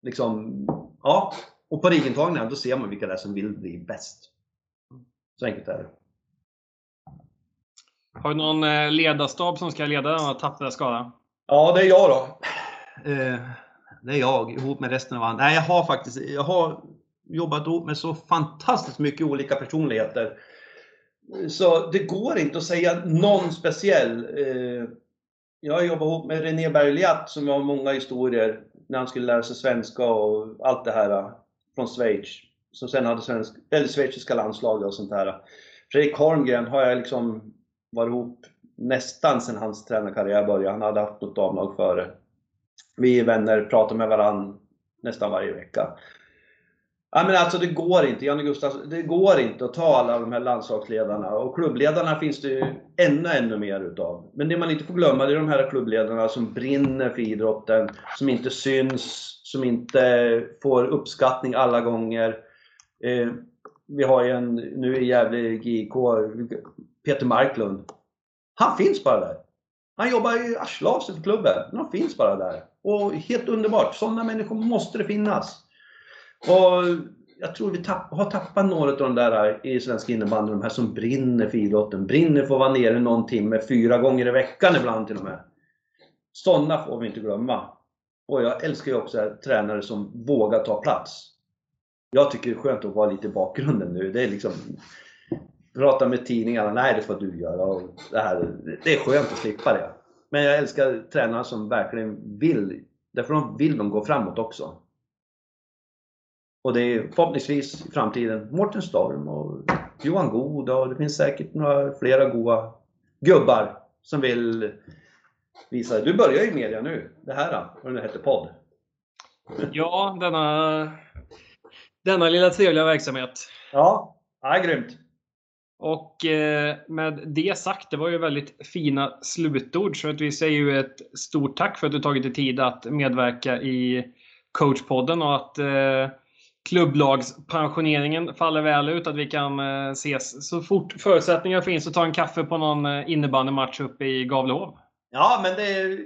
Speaker 2: Liksom, ja, och på rigintagningar, då ser man vilka det är som vill bli bäst. Så enkelt är det.
Speaker 1: Har du någon eh, ledarstab som ska leda denna tappra skara?
Speaker 2: Ja, det är jag då. Eh, det är jag ihop med resten av andra. Nej, jag har faktiskt jag har jobbat ihop med så fantastiskt mycket olika personligheter. Så det går inte att säga någon speciell. Eh, jag har jobbat ihop med René Bergliat som har många historier när han skulle lära sig svenska och allt det här eh, från Schweiz. Som sen hade svensk, eller schweiziska landslaget och sånt här. Fredrik Holmgren har jag liksom varit ihop nästan sedan hans tränarkarriär började. Han hade haft något damlag före. Vi är vänner, pratar med varandra nästan varje vecka. Ja, men alltså det går inte, Janne Gustafsson, det går inte att ta alla de här landslagsledarna. Och klubbledarna finns det ju ännu, ännu mer utav. Men det man inte får glömma det är de här klubbledarna som brinner för idrotten, som inte syns, som inte får uppskattning alla gånger. Eh, vi har ju en, nu i Gävle GIK, Peter Marklund. Han finns bara där. Han jobbar i arslet av sig för klubben, men han finns bara där. Och helt underbart, sådana människor måste det finnas. Och jag tror vi tapp, har tappat några av de där i svensk innebandy, de här som brinner för idrotten. Brinner för att vara nere någon timme, fyra gånger i veckan ibland till och med. Sådana får vi inte glömma. Och jag älskar ju också tränare som vågar ta plats. Jag tycker det är skönt att vara lite i bakgrunden nu. Det är liksom Prata med tidningarna, nej det får du göra. Och det, här, det är skönt att slippa det. Men jag älskar tränare som verkligen vill, därför de vill de gå framåt också. Och det är förhoppningsvis i framtiden Mårten Storm och Johan God och det finns säkert några flera goa gubbar som vill visa. Du börjar ju media nu, det här, vad det heter, podd.
Speaker 1: Ja, denna, denna lilla trevliga verksamhet.
Speaker 2: Ja, ja grymt.
Speaker 1: Och eh, med det sagt, det var ju väldigt fina slutord. Så att vi säger ju ett stort tack för att du tagit dig tid att medverka i coachpodden och att eh, klubblagspensioneringen faller väl ut. Att vi kan eh, ses så fort förutsättningar finns att ta en kaffe på någon innebandymatch uppe i Gavlehov.
Speaker 2: Ja, men det är,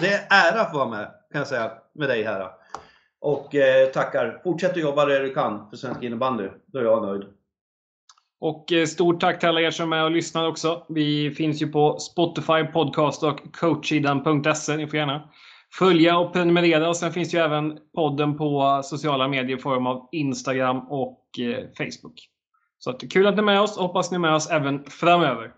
Speaker 2: det är ära att få vara med, kan jag säga, med dig här. Och tackar. Fortsätt att jobba det du kan för svensk innebandy. Då är jag nöjd.
Speaker 1: Och eh, stort tack till alla er som är med och lyssnar också. Vi finns ju på Spotify, Podcast och coachidan.se. Ni får gärna följa och prenumerera. Och sen finns ju även podden på sociala medier i form av Instagram och eh, Facebook. Så att, kul att ni är med oss. Hoppas ni är med oss även framöver.